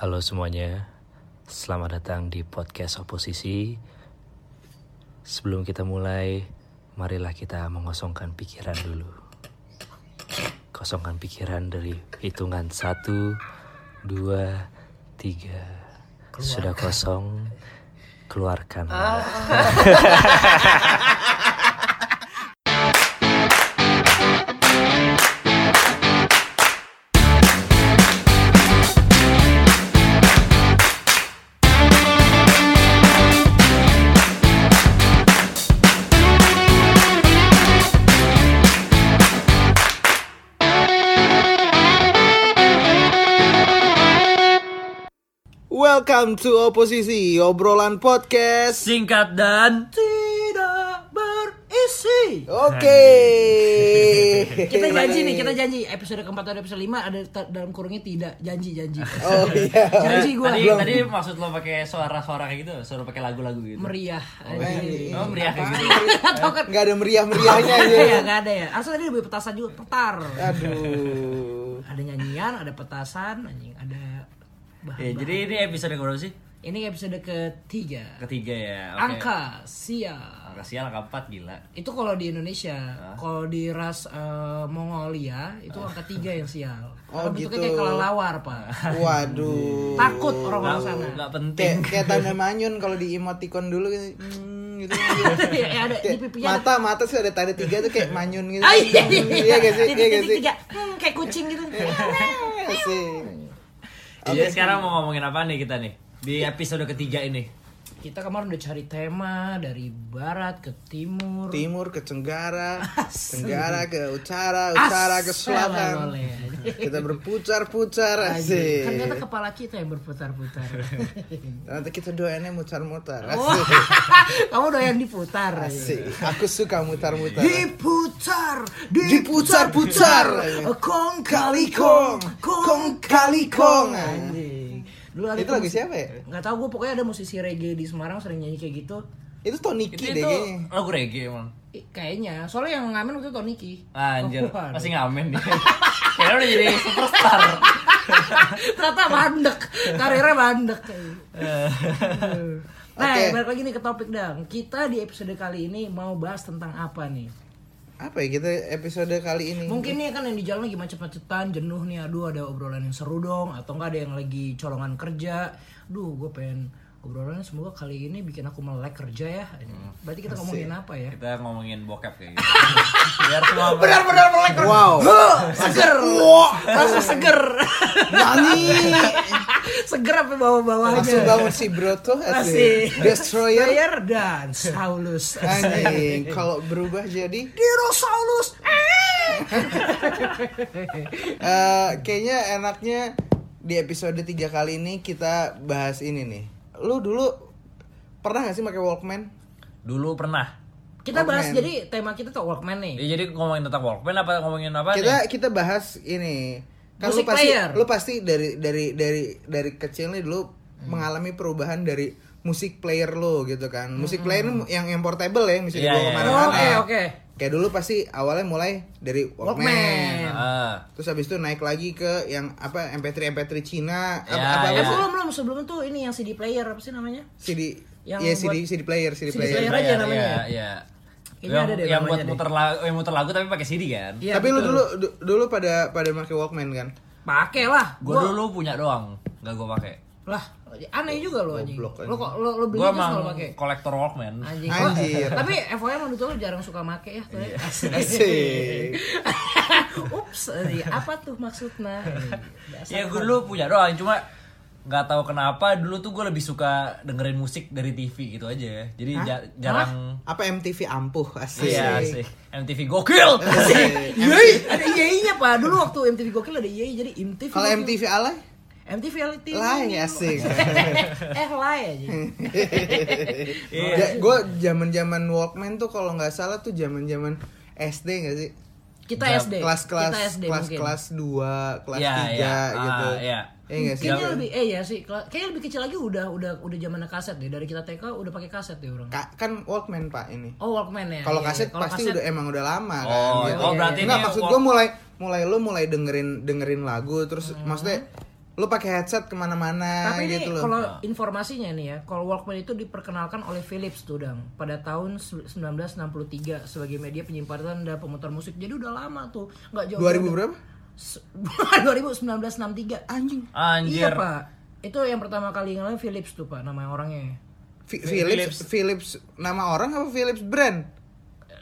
Halo semuanya, selamat datang di podcast oposisi. Sebelum kita mulai, marilah kita mengosongkan pikiran dulu. Kosongkan pikiran dari hitungan satu, dua, tiga. Sudah kosong, keluarkan. Welcome to Oposisi, obrolan podcast. Singkat dan tidak berisi. Oke. Kita janji nih, kita janji episode keempat atau episode lima ada dalam kurungnya tidak janji janji. Oh iya. Janji gua Tadi tadi maksud lo pakai suara-suara kayak gitu, suruh pakai lagu-lagu gitu. meriah. anjing. Oh, meriah kayak gitu. Atau kan Nggak ada meriah-meriahnya aja. ada ya, nggak ada ya. Asal tadi lebih petasan juga, petar. Aduh. Ada nyanyian, ada petasan, anjing, ada bahan. Ya, jadi ini episode ke berapa sih? Ini episode ketiga. Ketiga ya. Oke. Angka sial. Angka sial angka 4 gila. Itu kalau di Indonesia, kalau di ras eh, Mongolia itu angka tiga yang sial. Oh, Karena gitu. kayak kelelawar pak. Waduh. Takut orang-orang sana. Enggak penting. Kayak kayak tanda manyun kalau di emoticon dulu gitu. Hmm, gitu. ya, ya, ada di pipinya ada. mata mata sih ada tanda tiga tuh kayak manyun gitu. Ah, iya, iya, Iya gak sih? Iya Titik, gak titik, sih? tiga. Hmm, kayak kucing gitu. Iya Jadi sekarang mau ngomongin apa nih kita nih? Di episode ketiga ini. Kita kemarin udah cari tema dari barat ke timur. Timur ke Tenggara, Tenggara ke Utara, Utara ke Selatan. Kita berputar-putar asik. Ternyata kepala kita yang berputar-putar. Ternyata kita doanya mutar-mutar. Oh, Asik. kamu doyan diputar. Asik. Aku suka mutar-mutar. Diputar, Diputar-putar. Kong Kali kong, kong kali kong. Anjing. Dulu ada Itu lagu siapa ya? Nggak tahu gue pokoknya ada musisi reggae di Semarang sering nyanyi kayak gitu. Itu Tony Itu, Ki itu deh kayaknya. lagu reggae emang. Kayaknya, soalnya yang ngamen waktu itu Tony Ki. Anjir, Oh, masih ngamen nih. Kayaknya udah jadi superstar. Ternyata bandek, karirnya bandek. Nah, Oke. balik lagi nih ke topik dang. Kita di episode kali ini mau bahas tentang apa nih? Apa ya kita episode kali ini? Mungkin nih kan yang di jalan lagi macet-macetan, jenuh nih, aduh ada obrolan yang seru dong, atau enggak ada yang lagi colongan kerja. Duh, gue pengen obrolannya semoga kali ini bikin aku melek kerja ya. Berarti kita ngomongin apa ya? Kita ngomongin bokep kayak gitu. Biar semua Benar-benar melek kerja. Wow. Seger. Langsung seger. Nani. seger apa bawah-bawahnya. Langsung bangun si Broto Asik. asik. Destroyer. Destroyer dan Saulus. Anjing, kalau berubah jadi Dinosaurus. eh kayaknya enaknya di episode 3 kali ini kita bahas ini nih. Lu dulu pernah gak sih pakai Walkman? dulu pernah. Kita bahas Walkman. jadi tema kita tuh Walkman nih. Ya, jadi ngomongin tentang Walkman apa ngomongin apa kita nih? kita bahas ini kan lu pasti player. lu pasti dari dari dari dari kecil nih dulu mengalami perubahan dari musik player lo gitu kan musik player ini yang yang portable ya bisa Iya, dibawa iya. ke mana-mana Oke, oke. kayak dulu pasti awalnya mulai dari Walkman, Walkman. Ah. terus habis itu naik lagi ke yang apa MP3 MP3 Cina apa, Ya, apa, Eh, ya. apa belum belum sebelum itu ini yang CD player apa sih namanya? CD Yang ya CD CD player CD, CD player, player. aja namanya. Iya, iya. Kayaknya yang, ada deh yang buat deh. muter lagu, yang muter lagu tapi pakai CD kan? Iya, tapi lu betul. dulu du- dulu pada pada pakai Walkman kan pakai lah. Gue Gua- dulu punya doang, nggak gue pakai. lah aneh juga lo anjing. Lo kok lo, lo beli emang kalau pakai. kolektor Walkman. Anjing. Anjir. Oh, tapi emang betul lo jarang suka make ya tuh. ya. Asik. Ups, eh, apa tuh maksudnya? Ya gue dulu punya doang, cuma nggak tahu kenapa dulu tuh gue lebih suka dengerin musik dari TV gitu aja. Jadi ja- jarang. apa MTV ampuh asik Iya sih, MTV gokil. Yeay, ada yeay-nya pak. Dulu waktu MTV Gokil ada yeay, jadi MTV. kalau. MTV alay MTV LT. Lai, asik. eh lay aja. Iya. gue zaman zaman Walkman tuh kalau nggak salah tuh zaman zaman SD nggak sih Kita Jam- SD. kelas kelas Kita SD kelas mungkin. kelas dua kelas Iya, tiga gitu Ah, iya. Iya nggak sih Kayaknya lebih eh ya sih, kayaknya lebih kecil lagi udah udah udah zamannya kaset deh. Dari kita TK udah pakai kaset deh orang. Ka- kan Walkman pak ini Oh Walkman ya. kalau Iya, kaset iya. Pasti kaset- udah emang udah lama kan Oh, gitu. oh berarti Nggak, maksud walk- gue mulai mulai lu mulai dengerin dengerin lagu terus Hmm. maksudnya lu pakai headset ke mana-mana Tapi ini gitu loh. kalau informasinya nih ya, kalau Walkman itu diperkenalkan oleh Philips tuh dang pada tahun se- 1963 sebagai media penyimpanan dan pemutar musik. Jadi udah lama tuh, nggak jauh. 2000 berapa? Se- 2063 anjing. Anjir. Iya pak. Itu yang pertama kali ngalamin Philips tuh pak nama orangnya. Fi- Philips, Philips nama orang apa Philips brand?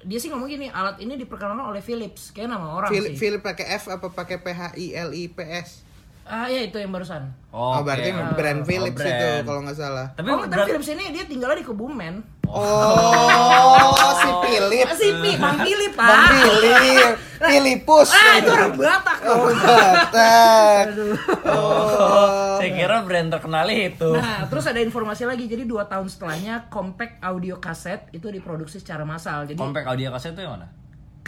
Dia sih ngomong gini, alat ini diperkenalkan oleh Philips, kayak nama orang Philip, sih. Philip pakai F apa pakai P H I L I P S? Ah ya itu yang barusan. Oh, Oke. berarti brand Philips brand. itu kalau nggak salah. Tapi oh, tapi berat- Philips ini dia tinggalnya di Kebumen. Oh, si Philip. Si Pi, Bang Philip pak. Bang Philip. Philipus. Ah itu orang Batak. Oh, Batak. Oh. saya kira brand terkenal itu. Nah, terus ada informasi lagi. Jadi dua tahun setelahnya compact audio kaset itu diproduksi secara massal. Jadi Compact audio kaset itu yang mana?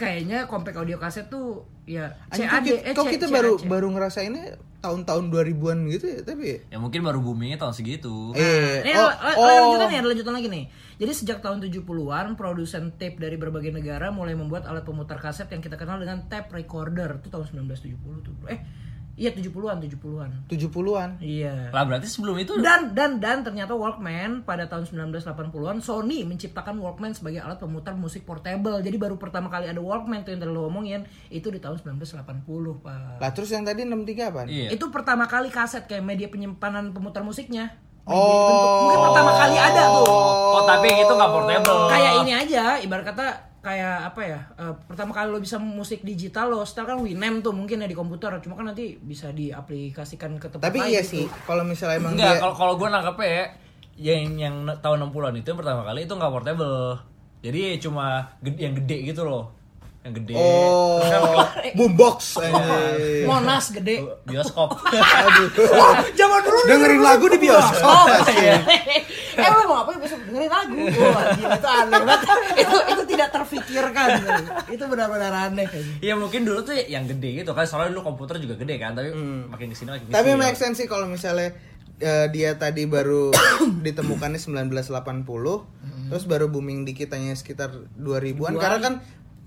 Kayaknya compact audio kaset tuh ya CAD. kok eh, kok C- kita CAC. baru baru ngerasainnya tahun-tahun 2000-an gitu ya, tapi Ya mungkin baru boomingnya tahun segitu. eh Nih, oh, la- la- oh. lanjutan ya, lanjutan lagi nih. Jadi sejak tahun 70-an, produsen tape dari berbagai negara mulai membuat alat pemutar kaset yang kita kenal dengan tape recorder. Itu tahun 1970 tuh. Eh, iya 70-an, 70-an. 70-an. Iya. Lah berarti sebelum itu Dan dan dan ternyata Walkman pada tahun 1980-an Sony menciptakan Walkman sebagai alat pemutar musik portable. Jadi baru pertama kali ada Walkman tuh yang tadi lo omongin itu di tahun 1980, Pak. Lah terus yang tadi 63 apaan? Iya. Itu pertama kali kaset kayak media penyimpanan pemutar musiknya. Media Oh. bentuk- mungkin pertama kali ada tuh. Oh, tapi itu nggak portable. Kayak ini aja, ibarat kata kayak apa ya? eh, pertama kali lo bisa musik digital lo setel kan Winamp tuh mungkin ya di komputer, cuma kan nanti bisa diaplikasikan ke tempat Tapi lain iya gitu. sih, kalau misalnya emang Enggak, dia kalau kalau gue nangkepnya ya yang yang tahun 60-an itu yang pertama kali itu nggak portable. Jadi cuma gede, yang gede gitu loh. Yang gede. Oh, boombox. Eh. Monas gede. Bioskop. Aduh. Zaman dulu Dengerin lagu di bioskop. eh lo mau apa besok dengerin lagu Wah gila itu aneh banget itu, itu tidak terfikirkan itu benar-benar aneh Iya mungkin dulu tuh yang gede gitu kan soalnya dulu komputer juga gede kan tapi makin ke sini makin Hmm. Tapi make sense sih kalau misalnya eh, dia tadi baru ditemukannya 1980, terus baru booming dikitanya sekitar 2000-an karena kan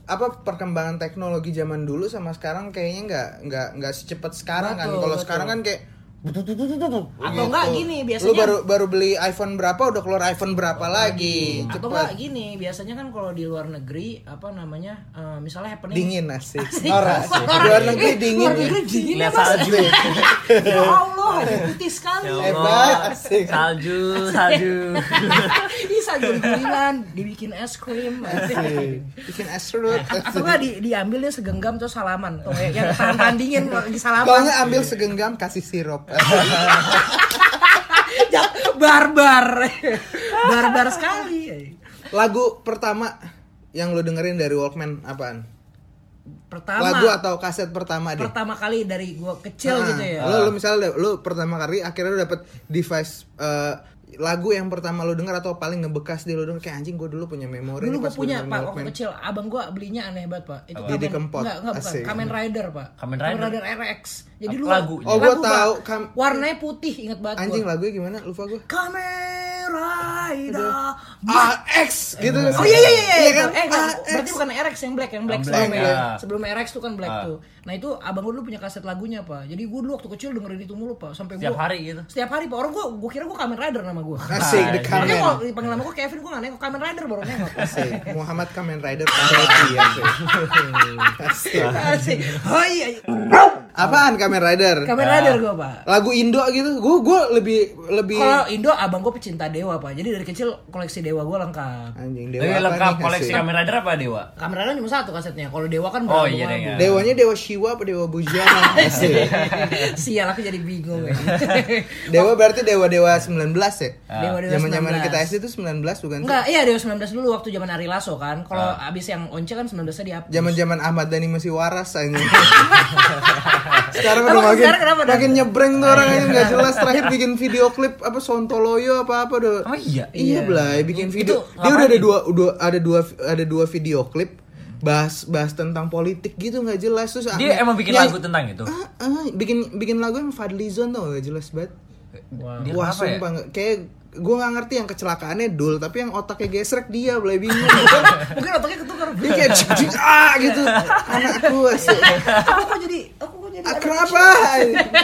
apa perkembangan teknologi zaman dulu sama sekarang kayaknya nggak nggak nggak secepat sekarang kan. Betul, Kalau betul. sekarang kan kayak Atau enggak gini, Lu biasanya- baru baru beli iPhone berapa udah keluar iPhone berapa lagi. atau enggak gini biasanya kan kalau di luar negeri apa namanya eh, misalnya happening Dingin asik. Asik. Norak. Di luar negeri dingin. luar negeri dingin ya salju. ya Allah putih sekali Ya Hebat, asik. Salju, salju. guling-gulingan dibikin es krim. Bikin es serut. atau enggak di, diambilnya segenggam terus salaman tuh ya, yang tahan tahan dingin lagi Kalau salaman nggak ambil segenggam kasih sirup. Barbar barbar sekali Lagu pertama yang lu dengerin dari Walkman apaan? pertama Lagu atau kaset pertama deh? pertama kali dari gua kecil Ah, gitu ya Lu, lu misalnya lu pertama kali akhirnya lu dapet device eh, lagu yang pertama lu denger atau paling ngebekas di lu denger kayak anjing gue dulu punya memori dulu gue punya pak waktu kecil abang gua belinya aneh banget pak itu Didi Kempot. enggak enggak bukan Asik. Kamen Rider pak Kamen Rider? RX jadi dulu lagunya? Oh, gua lagu, tahu. Kam- warnanya putih inget banget Anjing gua. lagunya gimana? Lupa gue. Kamen Rider AX gitu. Oh iya iya iya, iya kan? Eh berarti bukan RX yang black, yang black Yang sebelum black, ya. ya. Sebelum RX tuh kan black Ah. tuh. Nah itu abang gue dulu punya kaset lagunya pak. Jadi gue dulu waktu kecil dengerin itu mulu pak. Sampai Setiap gua- hari gitu. Setiap hari pak. Orang gue, gue kira gue Kamen Rider nama gue. Asik the Makanya Makanya Kamen. kalau dipanggil nama gue Kevin gue gak nengok Kamen Rider baru nengok. Asik. Muhammad Kamen Rider ya. Asik. Asik. Oh iya. iya. Apaan Kamen Rider? Kamen Rider gue pak. Lagu Indo gitu. Gue gue lebih lebih Kalau Indo abang gue pecinta dewa pak. Jadi dari kecil koleksi dewa gue lengkap. anjing dewa apa lengkap koleksi. Kamen Rider apa Dewa? Kamen Rider cuma satu kasetnya. Kalau dewa kan Oh, iya, lagu. deh, ya. Dewanya Dewa Shiwa apa Dewa Bujana? Sial aku jadi bingung. ya. Dewa berarti dewa-dewa 19 ya? Dewa-dewa Zaman-zaman 19. kita SD itu 19 bukan sih? Enggak, iya Dewa 19 dulu waktu zaman Ari Lasso kan. Kalau abis yang Once kan 19-nya dihapus. Zaman-zaman Ahmad Dhani masih waras aja. sekarang udah Emang makin sekarang kenapa, Dan? makin nyebreng tuh orang aja nggak jelas terakhir bikin video klip apa Sontoloyo apa apa udah. Oh iya. Iya, Blay, bikin video. Itu Dia udah ada ngapain? dua udah ada dua ada dua video klip bahas bahas tentang politik gitu nggak jelas terus Dia ah, emang bikin nyanyi- lagu tentang itu. Ah, ah, bikin bikin lagu yang Fadlizon tuh nggak jelas banget. Wow. Dia Wah ya? sumpah nggak- kayak gue nggak ngerti yang kecelakaannya dul tapi yang otaknya gesrek dia mulai bingung Mungkin otaknya ketukar. dia kayak cik, cik, ah gitu anakku sih aku kok jadi aku kok jadi ah, kenapa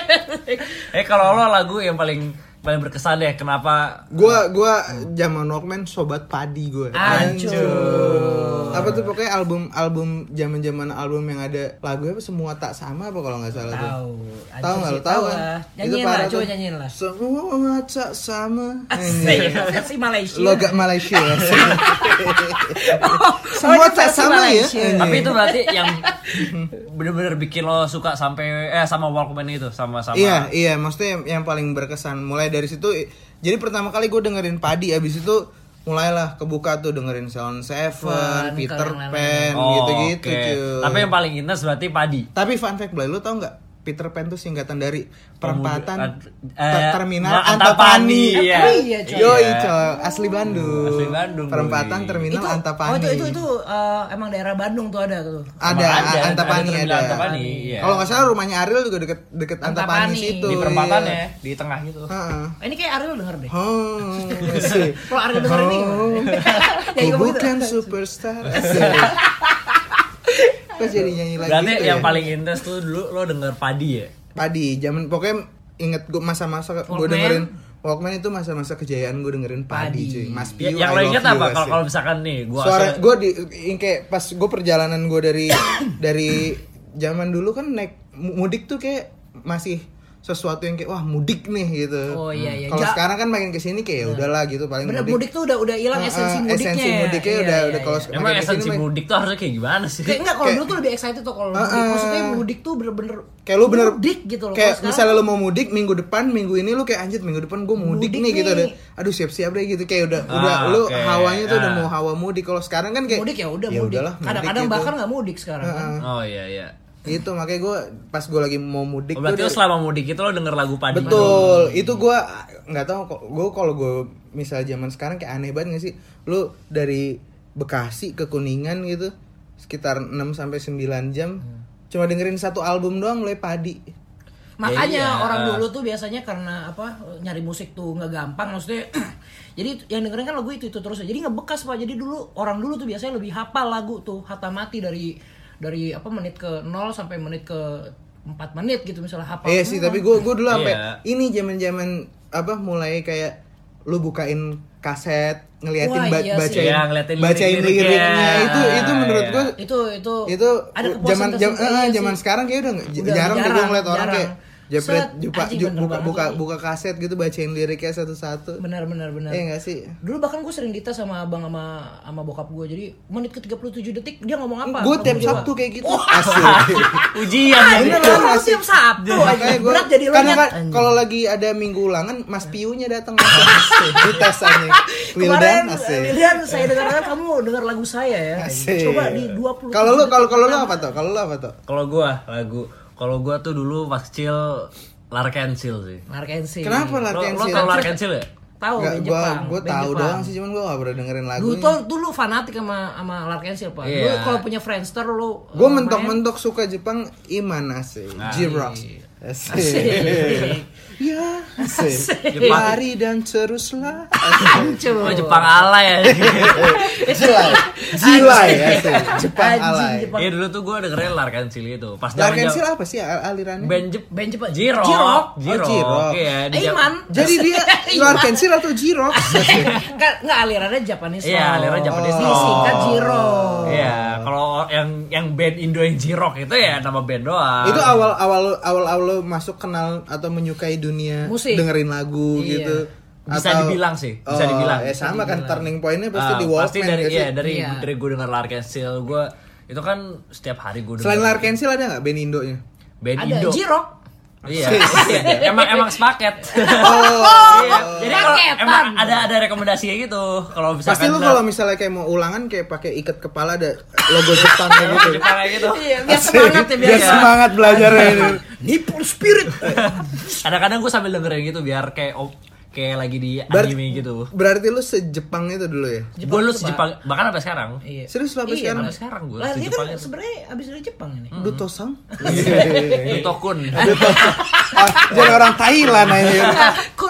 Eh kalau lo lagu yang paling paling berkesan deh kenapa? Gue gua zaman Walkman sobat padi gue Hancur. apa tuh pokoknya album album zaman zaman album yang ada lagu apa semua tak sama apa kalau nggak salah Tahu. tahu nggak lo tahu kan? Nyanyiin lah, coba nyanyiin lah. semua tak sama. Asik, versi Malaysia. logat Malaysia Oh, semua ini tak sama ya? Malaysia. tapi itu berarti yang bener-bener bikin lo suka sampai eh sama Walkman itu sama sama Iya, iya, maksudnya yang paling berkesan. Mulai dari situ. Jadi pertama kali gue dengerin Padi, abis itu mulailah kebuka tuh dengerin Sound Seven, Peter Pan, Oh, gitu-gitu. oke. cuy. tapi yang paling intens berarti padi Tapi fun fact, Blay, lu tau nggak? Peter Pan tuh singkatan dari perempatan Pemuda- ter- eh, terminal Ma- Antapani. Antapani, iya. Oh iya, coy. Yoi, coy, asli Bandung. Asli Bandung, Perempatan boy. terminal itu, Antapani. Oh itu itu itu eh, emang daerah Bandung tuh ada tuh. ada, ada, Antapani ada ada. Antapani, iya. Kalau nggak salah rumahnya Ariel juga deket deket Antapani, Antapani. situ. di perempatan iya. ya di tengah gitu Heeh. Eh, Ini kayak Ariel denger deh. Oh. Kalau Ariel denger ini? Oh, Ya, gitu. bukan superstar. Kok jadi nyanyi lagi berarti gitu yang ya? paling intens tuh dulu lo denger padi ya Padi, zaman pokoknya inget gue masa-masa gue dengerin Walkman itu masa-masa kejayaan gue dengerin Padi, Padi. cuy. Mas Ya, Piu, yang I lo inget apa kalau misalkan nih gua Suara asal- gue di kayak pas gue perjalanan gue dari dari zaman dulu kan naik mu- mudik tuh kayak masih sesuatu yang kayak wah mudik nih gitu. Oh, iya, iya. Kalau Ja- sekarang kan makin ke sini kayak ya udahlah gitu paling Bener mudik. mudik tuh udah udah hilang Ah, esensi mudiknya. esensi mudiknya Iya, udah iya, udah kalau iya. emang makin ke sini esensi makin- mudik tuh harusnya kayak gimana sih Kayak enggak kalau dulu tuh lebih excited tuh kalau Ah, mudik. Maksudnya mudik tuh bener-bener kayak lu bener mudik gitu loh. kayak Kalau sekarang- misalnya lu mau mudik minggu depan minggu ini lu kayak anjir minggu depan gue mudik, Mudik nih, gitu nih. deh aduh siap-siap deh gitu kayak udah Ah, udah lu oke. hawanya tuh udah Ah. mau hawa mudik kalau sekarang kan kayak mudik ya udah mudik. udahlah, mudik Kadang-kadang gitu. bahkan nggak mudik sekarang kan. oh iya iya itu makanya gue pas gue lagi mau mudik Oh, berarti tuh lo udah- selama mudik itu lo denger lagu padi betul itu gue nggak tahu kok gue kalau gue misalnya zaman sekarang kayak aneh banget gak sih lu dari Bekasi ke Kuningan gitu sekitar 6 sampai 9 jam Hmm. cuma dengerin satu album doang mulai padi Makanya Ya, iya. orang dulu tuh biasanya karena apa nyari musik tuh nggak gampang maksudnya. jadi yang dengerin kan lagu itu itu terus. Jadi ngebekas pak. Jadi dulu orang dulu tuh biasanya lebih hafal lagu tuh hata mati dari dari apa menit ke 0 sampai menit ke 4 menit gitu misalnya hafal. Iya sih, tapi gue gue dulu sampai Iya. ini zaman-zaman apa mulai kayak lu bukain kaset ngeliatin Wah, iya sih. bacain Iya, ngeliatin bacain lirik-liriknya. liriknya itu itu menurut Iya. gue itu itu itu ada zaman kepuasan jam, tersendiri eh, zaman sekarang kayak udah, nggak- Udah jarang, deh gue jarang, ngeliat orang jarang. kayak jepret jupa, ju- buka buka buka kaset gitu bacain liriknya satu-satu benar benar benar. eh enggak sih Dulu bahkan gue sering dites sama abang sama sama bokap gue. Jadi menit ke 37 detik dia ngomong apa? gue tiap. Sabtu kayak gitu asik ujian Ah, jadi. Bener Bener lah, lah tiap Sabtu. Berat jadi lo karena kan kalau lagi ada minggu ulangan Mas Piunya datang dites aja Kemarin Wildan asik Wildan saya dengarkan kamu dengar lagu saya ya. Coba di 20 Kalau lu kalau kalau lu apa tuh? Kalau lu apa tuh? kalau gua lagu kalau gua tuh dulu pas kecil Larkensil sih Larkensi. Kenapa lo, Larkensil? lo tau Larkensil ya Tahu band gua Jepang. gua band tahu doang sih cuman gua gak pernah dengerin Dulu lagunya. tuh dulu fanatik sama sama Larkensil, Pak. Dulu Iya. kalau punya Friendster lu Gue eh, mentok-mentok suka Jepang Iman asik. Nah, J-Rock. Asik. Asik. Ya, asik. Lari dan teruslah. Coba. oh Jepang ala ya Jilai. Jilai asik. Jepang Anjing, alay. Jepang. Iya dulu tuh gua dengerin Larkensil itu pas Larkensil apa sih al- alirannya? band Jep Band Jepang. Jirok Jirok. Jirok Oh, Jirok. iya di Iman. Jadi dia Larkensil atau J-Rock? Asik. Enggak enggak alirannya Japanese Iya, alirannya Japanese Oh. rock. Disingkat Jiro. Iya, kalau yang yang band Indo yang Jirok itu ya nama band doang. Itu awal awal awal awal lo masuk kenal atau menyukai dunia Musik. dengerin lagu Iya. gitu. Bisa dibilang sih, bisa Oh, dibilang. Ya sama kan turning pointnya pasti Ah, di Walkman pasti dari nggak sih? iya dari Iya. dari gue denger Larkensil gue itu kan setiap hari gue Selain Larkensil ada nggak band Indonya? band Ada Indo Jirok. Iya iya. emang emang sepaket Oh, iya jadi kalau paketan. emang ada ada rekomendasinya gitu kalau misalkan Pasti lu kalau misalnya kayak mau ulangan kayak pakai ikat kepala ada logo Jepang kayak gitu. Jepang kayak gitu Iya, biar semangat ya biar. Biar semangat belajarnya ini. Nippon Spirit. kadang-kadang gue sambil dengerin gitu biar kayak oh, kayak lagi di Ber- anime gitu. Berarti lu sejepang itu dulu ya? Gue lu sejepang bahkan sampai sekarang. Iya. Serius lu sampai Iya, sekarang? Sampai sekarang gue Lah dia kan itu. sebenarnya abis dari Jepang ini. Duto Sang? Tokun. Ah, Jadi orang Thailand aja. kun kun.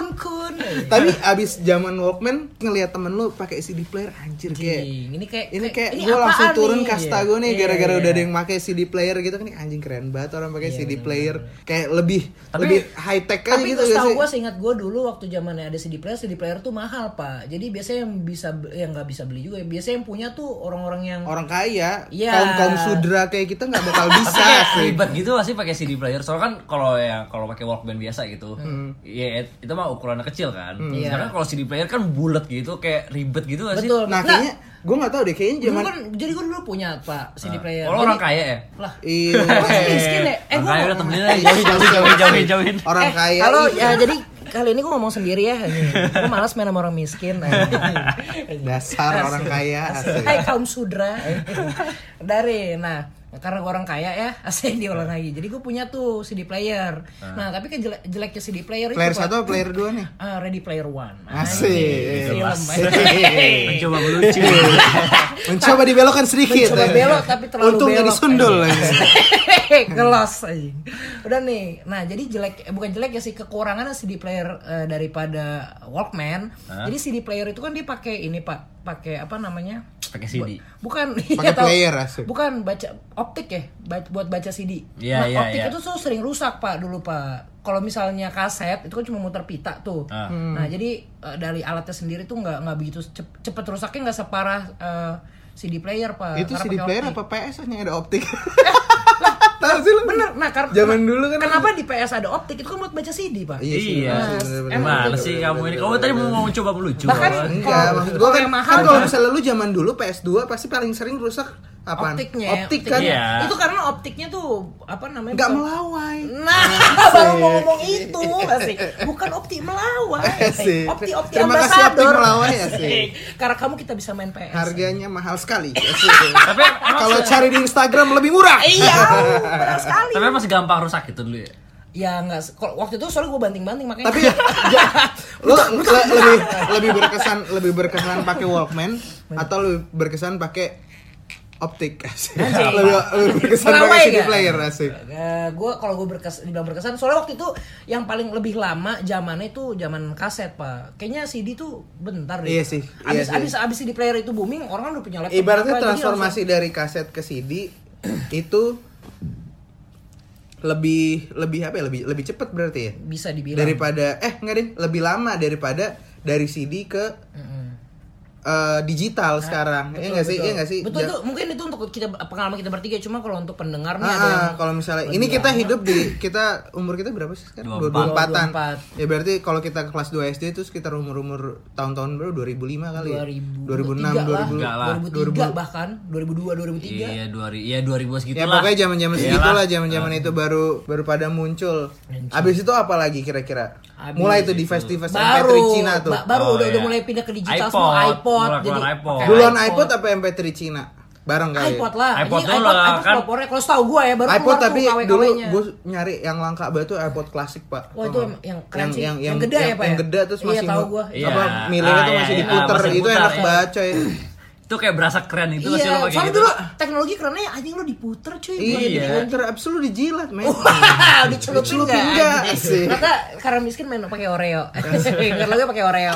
Tapi abis zaman Walkman ngelihat temen lu pakai CD player anjir kayak ini kayak ini kayak gue langsung turun nih? kasta Iya. gue nih Iya, gara-gara iya. udah ada yang pakai CD player gitu kan anjing keren banget orang pakai CD player kayak lebih Tapi- lebih high tech aja Tapi gitu setahu sih? gue seingat gue dulu waktu zamannya ada CD player, CD player tuh mahal pak. Jadi biasanya yang bisa yang nggak bisa beli juga. Biasanya yang punya tuh orang-orang yang Orang kaya, Iya. kaum kaum sudra kayak kita nggak bakal Tapi bisa ribet gitu gak sih pakai CD player? Soalnya kan kalau ya kalau pakai Walkman biasa gitu, Hmm. ya itu mah ukurannya kecil kan. Iya. Sekarang kalau CD player kan bulat gitu, kayak ribet gitu gak sih? betul. Nah kayaknya gue nggak tahu deh kayaknya zaman kan jadi gue dulu punya pak CD player. Kalau Jadi- orang kaya ya? lah. Iya. Orang miskin ya? Eh gue kaya udah temenin aja, jauhin, jauhin, jauhin, jauhin, jauhin. orang eh, kaya. Kalau iya. ya jadi kali ini gue ngomong sendiri ya. Gue malas main sama orang miskin. dasar orang kaya. Hai kaum sudra. Dari nah karena gue orang kaya ya asik diulang lagi jadi gue punya tuh CD player nah tapi kan jelek jeleknya CD player Player itu Pak. satu atau player dua nih? Ah, Ready Player One Asik. Mencoba melucu. Mencoba dibelokkan sedikit. Mencoba ya. belok, tapi terlalu Untung belok. jadi sundul. kelas aja udah nih nah jadi jelek eh, bukan jelek ya sih kekurangannya CD player eh, daripada Walkman jadi CD player itu kan dia pakai ini pak pakai apa namanya Pakai CD. bukan Pakai iya, tahu. player, asik. bukan baca optik ya buat baca CD Iya, nah iya, optik iya. itu tuh sering rusak pak dulu pak kalau misalnya kaset itu kan cuma muter pita tuh Ah. nah jadi eh, dari alatnya sendiri tuh nggak nggak begitu cep- cepet rusaknya nggak separah eh, CD player pak Itu karena CD pakai player optik. apa PS nya ada optik? Tahu sih lu? Bener, nah karena Zaman dulu kan kenapa di PS ada optik itu kan buat baca CD pak. Iya sih. Iya. bener. Emang sih kamu ini? Kamu tadi mau mau coba melucu. Bahkan Enggak, Kalau- maksud gua kan, yang mahal kan kalau kan? misalnya lu zaman dulu PS2 pasti paling sering rusak apaan? optiknya, Optik kan? Iya. Itu karena optiknya tuh apa namanya? Enggak bukan- melawai. Nah, baru mau ngomong itu asik. Bukan optik melawai. Asik. Optik optik Terima kasih optik ambasador. melawai, asik. Karena kamu kita bisa main PS. Harganya mahal sekali. Tapi Kalau cari di Instagram lebih murah. Iya, benar sekali. tapi masih gampang rusak itu dulu ya. Ya enggak, kalau waktu itu soalnya gue banting-banting makanya. Tapi ya, lu le- lebih lebih berkesan lebih berkesan pakai Walkman atau lebih berkesan pakai optik asik. Lebih, lebih berkesan pakai CD nggak? player asik. gue kalau gue berkes, dibilang berkesan soalnya waktu itu yang paling lebih lama zamannya itu zaman kaset pak kayaknya CD tuh bentar deh Iya sih, iya abis sih. abis abis CD player itu booming orang kan udah punya laptop Ibaratnya apa, transformasi dari kaset ke CD itu lebih lebih apa ya lebih lebih cepat berarti ya bisa dibilang daripada eh enggak deh lebih lama daripada dari CD ke Mm-mm. Eh, digital sekarang Betul, iya nggak sih betul. iya nggak sih betul Ja- itu mungkin itu untuk kita pengalaman kita bertiga cuma kalau untuk pendengar nih Ah, ada yang ah, kalau misalnya ini kita lama. hidup di kita umur kita berapa sih sekarang? 24. 24-an. 24. Ya berarti kalau kita kelas 2 SD itu sekitar umur-umur tahun-tahun baru 2005 kali ya. 2000 2006 lah, 2000. Enggak lah. 2003 bahkan 2002 2003 Iya, dua iya 2000 segitu Ya pokoknya zaman-zaman segitulah zaman-zaman itu baru baru pada muncul. Abis itu apa lagi kira-kira? Mulai tuh di festival baru MP3 Cina tuh. ba- baru Oh, udah, udah iya. mulai pindah ke digital iPod, semua iPod mulai jadi iPod. Duluan iPod apa MP3 Cina? Bareng kali. ya? iPod lah. iPod Ini dulu iPod, lah, iPod kan. pelopornya kalau setahu gue ya baru iPod tapi tuh dulu gue nyari yang langka banget tuh iPod klasik pak. Wah, itu yang- yang keren sih. yang, Yang gede ya, Pak, Yang ya? gede terus Iya, masih tahu mu- gua. Iya. apa milihnya Ah, tuh iya, masih iya, diputer masih itu enak iya. banget coy. Itu kayak berasa keren itu Iya, masih lo pakai soalnya gitu. dulu teknologi kerennya anjing lu diputer cuy. Iya. Diputer abis lu dijilat men. Wow, dicelupin Dicelupin enggak? nggak? Asik. Ternyata karena miskin main pakai Oreo. Ingat lagi pakai Oreo.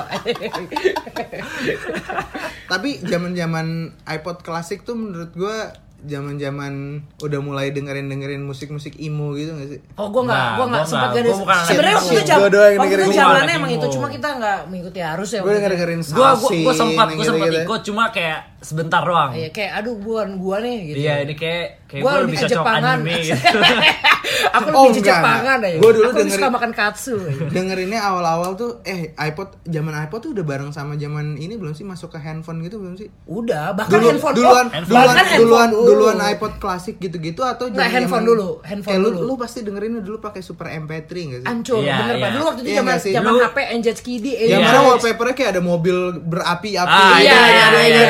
Tapi zaman-zaman iPod klasik tuh menurut gua zaman-zaman udah mulai dengerin-dengerin musik-musik emo gitu gak sih? Oh, gua enggak, Nah, gua enggak gua sempat nggak. garis. Gua bukan anak Sebenarnya waktu itu jam, Gua doang yang waktu itu zamannya emang itu, cuma kita enggak mengikuti arus ya. Gue waktu itu. dengerin Gua gua, Salsin, gua sempat gua sempat ikut cuma kayak sebentar doang. Iya, kayak aduh gua gua nih gitu. Iya, ini kayak kayak Gua gua lebih cocok Jepangan. anime gitu. Aku Oh, lebih ke enggak, Jepangan enggak. aja. Gua dulu Aku lebih suka dengerin- makan katsu. Dengerinnya awal-awal tuh eh iPod zaman iPod tuh udah bareng sama zaman ini belum sih masuk ke handphone gitu belum sih? Udah, bahkan Dulu, handphone duluan, oh, handphone. duluan, bahkan duluan, handphone duluan dulu. iPod klasik gitu-gitu atau zaman- handphone zaman- dulu, handphone kayak lu, dulu. lu pasti dengerinnya dulu pakai Super MP3 gak sih? Ancur, Iya, bener pak. iya. Dulu waktu itu Iya zaman zaman HP, Enjet Skidi, Yang Iya. mana wallpapernya kayak ada mobil berapi-api. Ah, iya, iya, iya, ada- iya,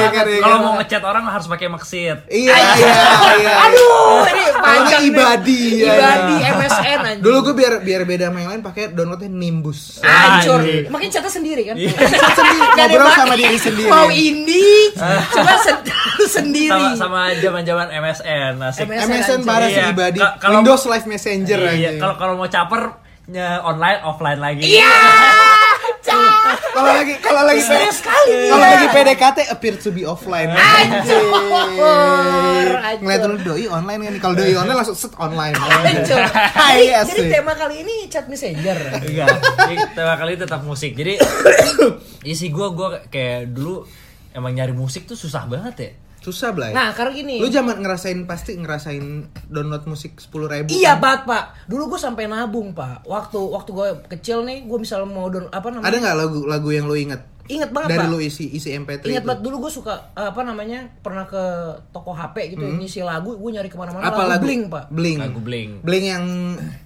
iya, ada- kan, ya Kalau mau ngechat orang harus pakai maksit. Iya, iya, iya. Aduh, ini panjang ibadi. Ibadi MSN anjing. Dulu gue biar biar beda sama yang lain pakai downloadnya Nimbus. Hancur. Makin chatnya sendiri kan? Chat sendiri, ngobrol sama diri sendiri. Mau cuma sen- sendiri. Sama sama zaman-zaman MSN asik. MSN Iya. ibadi. Windows Live Messenger Iya, aja. kalau kalau mau caper online offline lagi. Iya. Cah. Kalau lagi kalau lagi Serius sekali Kalau lagi PDKT appear to be offline. Hancur. Ngeliat Hancur. lu doi online kan. Kalau doi online langsung set online. Hancur. Hai, Jadi, asik. jadi tema kali ini chat messenger. Enggak. Jadi tema kali ini tetap musik. Jadi isi gua gua kayak dulu emang nyari musik tuh susah banget ya. Susah Blay. Nah, karena gini. Lu zaman ngerasain pasti ngerasain download musik 10.000 ribu Iya banget pak. Dulu gue sampai nabung pak. Waktu waktu gue kecil nih, gue misalnya mau down apa namanya? Ada nggak lagu lagu yang lu inget? Ingat banget Dari pak. lu isi isi MP3 Ingat banget dulu gue suka apa namanya pernah ke toko HP gitu ngisi lagu gue nyari ke mana-mana Hmm. Apa lagu lagu? Blink pak. Bling. Lagu Blink. Bling yang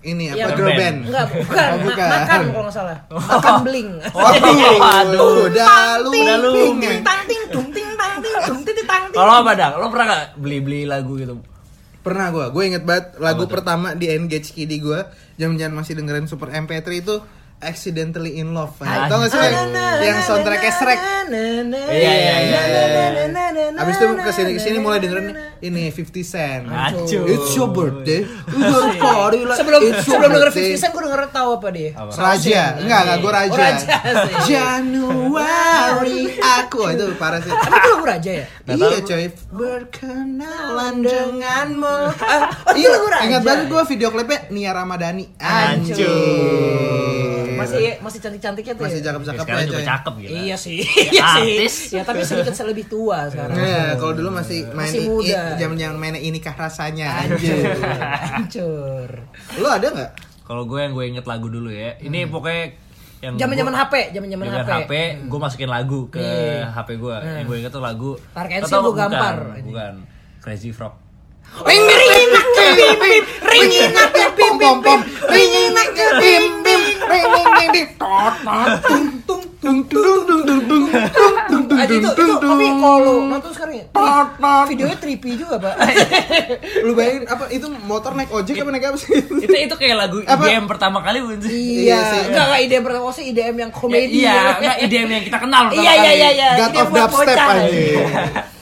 ini apa girl band. band. Enggak bukan, Oh, ma- bukan. makan kalau nggak salah. Makan Blink. Waduh, Waduh. udah lu Udah lu. Bling, Ting ting tung Kalau apa dah? Lo pernah gak beli-beli lagu gitu? Pernah gua, gue inget banget lagu pertama di Engage Kiddy gua, jam-jam masih dengerin Super MP3 itu Accidentally in Love. Nah, tau gak sih yang, yang soundtracknya Shrek? Iya, iya, iya, iya. Abis itu ke sini ke sini mulai dengerin ini 50 Cent. Hancur. It's your birthday. We gonna party Sebelum sebelum denger birthday. 50 Cent gue denger tahu apa dia? Apa? Raja, enggak enggak gue Raja. Oh. Januari aku itu parah sih. Tapi itu lagu Raja ya? Iya coy Berkenalan denganmu Oh, itu Iya lagu Raja. Ingat banget gue video klipnya Nia Ramadhani Anjir Masih masih cantik-cantiknya tuh. Masih ya? cakep-cakep ya juga cakep gitu. Iya sih. Iya sih. artis. Ya tapi sedikit lebih tua sekarang. Iya, kalau dulu masih main Masih muda. i- Zaman-zaman mainnya inikah rasanya Anjir Hancur. Lu ada gak? Kalau gue yang gue inget lagu dulu ya. Ini pokoknya yang Zaman-zaman gua- HP, zaman-zaman Zaman HP. HP, gue masukin lagu ke Nih. HP gue. Yang gue inget tuh lagu. Gua bukan, gampar. Bukan. Crazy Frog. Ring ring nak bim bim ring nak bim bim Pom pom ring nak bim Ring ding ding ding Tot tot Tung tung tung tung tung tung tung tung tung Aja itu, itu tapi kalau nonton sekarang ya, Tot tot videonya trippy juga pak. Lu bayangin apa itu motor naik ojek apa naik apa sih? itu itu kayak lagu? IDM pertama kali bukan sih? Iya enggak enggak IDM pertama sih IDM yang komedi. Iya, enggak IDM yang kita kenal pertama Iya iya iya iya. God of dubstep bocah.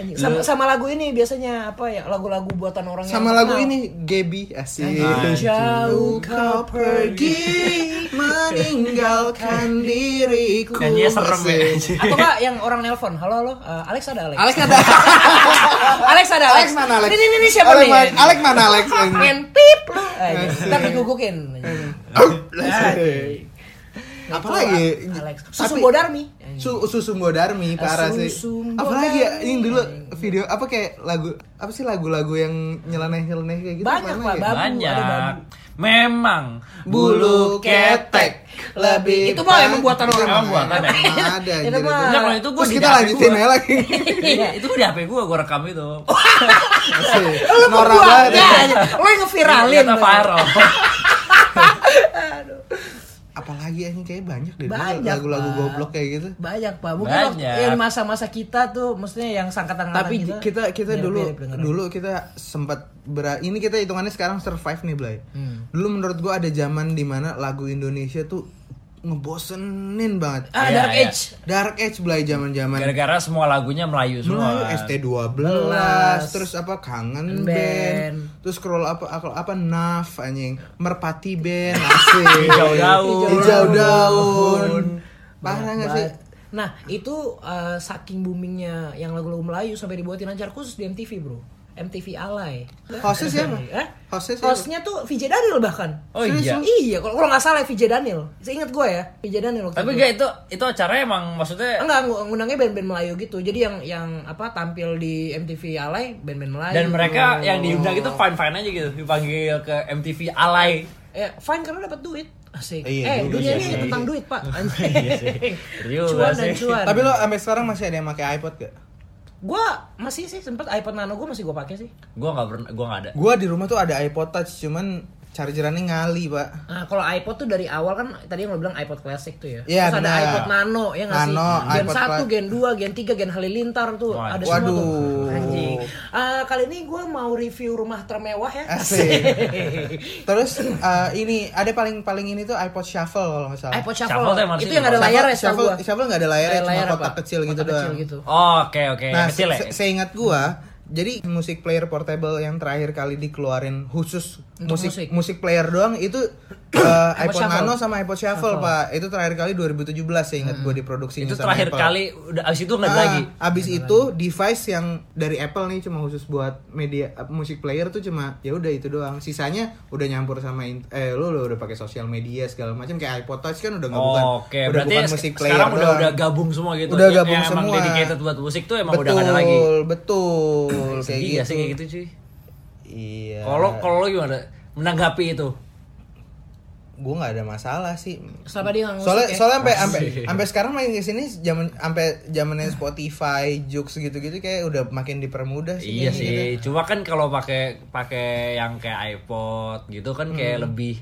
anjing. Sama, sama lagu ini biasanya apa ya lagu-lagu buatan orang yang Sama lagu ini Gaby asik Jauh kau pergi meninggalkan diriku Nyanyinya serem ya. Atau enggak yang orang nelpon Halo halo eh, Alex ada Alex Alex ada Alex ada Alex Alex mana Alex? Ini ini, ini siapa Alex nih mana- Alex mana Alex? Main pip lu Eh, Ntar digugukin Apalagi Alex Susu Bodarmi Su Susumbo Darmi parah sih. Apalagi ya ini dulu video apa kayak lagu apa sih lagu-lagu yang nyeleneh-nyeleneh kayak gitu Banyak, lagi ya? Babu, ada Banyak. babu. Memang Bulu ketek lebih Itu mah emang buatan orang. Emang buatan ya? Emang ada Itu mah- itu. Enggak, kalau itu gue Terus kita lanjutin aja lagi. Iya, itu di HP gue, gue rekam itu. Lu Norak banget. Lu yang ngeviralin Ternyata viral. Apalagi ini kayak banyak deh dulu Banyak, lagu-lagu Pak. goblok kayak gitu. Banyak pak Mungkin Banyak. waktu yang masa-masa kita tuh Maksudnya yang sangkatan Tapi kita kita dulu mirip-mirip dengerin. dulu kita sempat ber ini kita hitungannya sekarang survive nih Blay. Hmm. Dulu menurut gua ada zaman di mana lagu Indonesia tuh ngebosenin banget. Ah Iya, Dark iya. Age Dark Age Blay zaman-zaman Gara-gara semua lagunya Melayu semua. Melayu ST12 Belas. terus apa kangen Band. band, terus scroll apa apa, apa naf anjing merpati band asik Hijau daun. hijau daun parah nggak sih Nah itu eh, saking boomingnya yang lagu-lagu Melayu sampai dibuatin acara khusus di MTV bro MTV Alay hostnya siapa Eh? hostnya siapa Hostnya tuh VJ Daniel bahkan Oh iya. Iya kalau kalau nggak salah VJ Daniel Saya ingat gue ya VJ Daniel waktu Tapi itu. enggak itu itu acaranya emang maksudnya Enggak, ng- ngundangnya band-band Melayu gitu. Jadi yang yang apa tampil di MTV Alay band-band Melayu. dan mereka yang diundang itu fine fine aja gitu dipanggil ke MTV alay ya fine karena dapat duit. Asik. Iya eh, dunia sih. ini tentang duit, Pak. Iya sih. Bener juga cuan dan sih. cuan. tapi lo sampai sekarang masih ada yang pakai iPod gak? Gua masih sih sempet iPod Nano gua masih gua pakai sih. gua nggak pernah gua nggak ada Gua di rumah tuh ada iPod Touch cuman chargerannya ngali pak Nah, kalau iPod tuh dari awal kan tadi yang lo bilang iPod Classic tuh ya. Iya, Terus ada iPod Nano ya nggak sih? Nano, Gen iPod 1, Cla- Gen 2, Gen 3, Gen Halilintar tuh Wah, ada semua tuh. waduh. Anjing. Ah, kali ini gue mau review rumah termewah ya. Asik. terus eh, ini ada paling paling ini tuh iPod Shuffle kalau nggak salah iPod Shuffle Shuffle. itu sih? yang ada layar ya Shuffle, gua. Shuffle nggak ada layar Ada cuma layar kotak apa? kecil gitu doang gitu. Oh, oke oke. Nah, kecil ya. se- seingat gua, jadi musik player portable yang terakhir kali dikeluarin khusus Untuk musik, musik. musik player doang itu uh, iPod iPod Shuffle. Nano sama iPod Shuffle, Pak. Itu terakhir kali 2017 seingat gua diproduksinya Itu sama terakhir Apple. kali udah abis itu nggak Ah, lagi. Abis itu device yang dari Apple nih cuma khusus buat media uh, musik player tuh cuma ya udah itu doang. Sisanya udah nyampur sama eh lu, lu udah pakai sosial media segala macam kayak iPod Touch kan udah nggak bukan Oh, Oke, udah berarti bukan musik player sekarang udah doang. udah gabung semua gitu. Udah Yang- gabung emang semua. dedicated buat musik tuh emang betul, udah ada lagi. Betul, kayak Sedih gitu. sih kayak gitu cuy? Iya. Kalau kalau gimana menanggapi itu? gue nggak ada masalah sih. Selama dia ngusik Soalnya ya. soalnya sampai sampai sampai sekarang makin ke sini zaman sampai zamannya Spotify, Joox gitu-gitu kayak udah makin dipermudah sih. Iya kayaknya sih, gitu. cuma kan kalau pakai pakai yang kayak iPod gitu kan kayak Hmm. lebih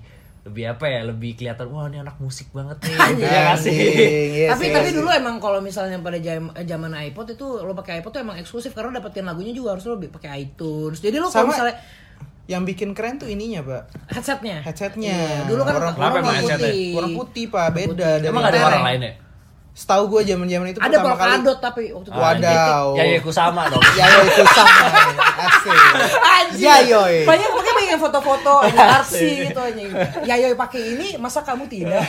lebih apa ya, lebih kelihatan wah ini anak musik banget nih. Anjing. Iya nggak sih? Anjing, iya tapi sih, tapi iya dulu emang kalau misalnya pada jam- zaman iPod itu lo pakai iPod tuh emang eksklusif karena dapetin lagunya juga harus lo pakai iTunes. Jadi lo kalau misalnya yang bikin keren tuh ininya, Pak. headsetnya. Headsetnya. Iya, dulu kan Warna- Kenapa emang warna headsetnya? putih. Warna putih, Pak, beda dari Emang ada merah. lain ya? Setahu gue zaman-zaman itu Ada pertama kali polkadot tapi waktu itu. Wadaw. Ya ya aku sama dong. Ya ya itu sama. Asik. Anjir. Ya banyak yang foto-foto arsi gitu aja. Ya yoy pakai ini masa kamu tidak?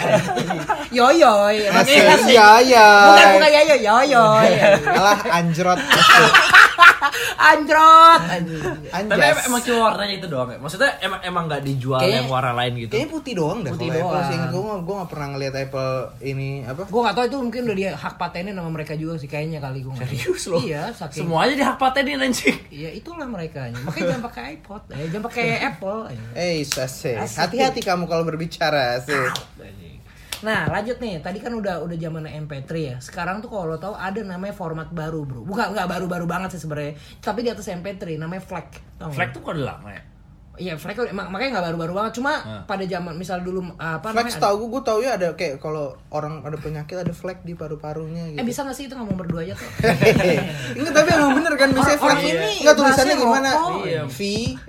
Yoyoy. Asik. Makanya asik. Ya ya. Bukan bukan ya yoy, yoyoy. Alah anjrot. Anjrot. Anjir. Tapi emang cuma warnanya itu doang ya? Maksudnya emang emang nggak dijual Kayaknya- yang warna lain gitu? Kayaknya putih doang dah Putih Apple doang. sih. Gue gue gak pernah ngeliat Apple ini apa? Gue gak tau itu mungkin udah dia hak patenin sama mereka juga sih kayaknya kali gue Serius loh? Iya, saking Semuanya di hak patenin anjing. Iya itulah mereka Makanya jangan pakai iPod eh, Jangan pakai Apple Eh, asik. Asik. Hati-hati kamu kalau berbicara, sih. Nah lanjut nih. Tadi kan udah udah zaman MP3 ya. Sekarang tuh kalau lo tahu ada namanya format baru bro. Bukan nggak baru-baru banget sih sebenarnya. Tapi di atas MP3 namanya FLAC? Flag tuh kok udah lama ya? Iya udah- mak- makanya nggak baru-baru banget Cuma Hmm. pada zaman misal dulu apa Flex namanya tau gue, gue tau ya ada kayak kalau orang ada penyakit ada flek di paru-parunya gitu. Eh bisa gak sih itu ngomong berdua aja tuh Enggak tapi emang bener kan flex orang ini Enggak tulisannya gimana? rokok. Iya. V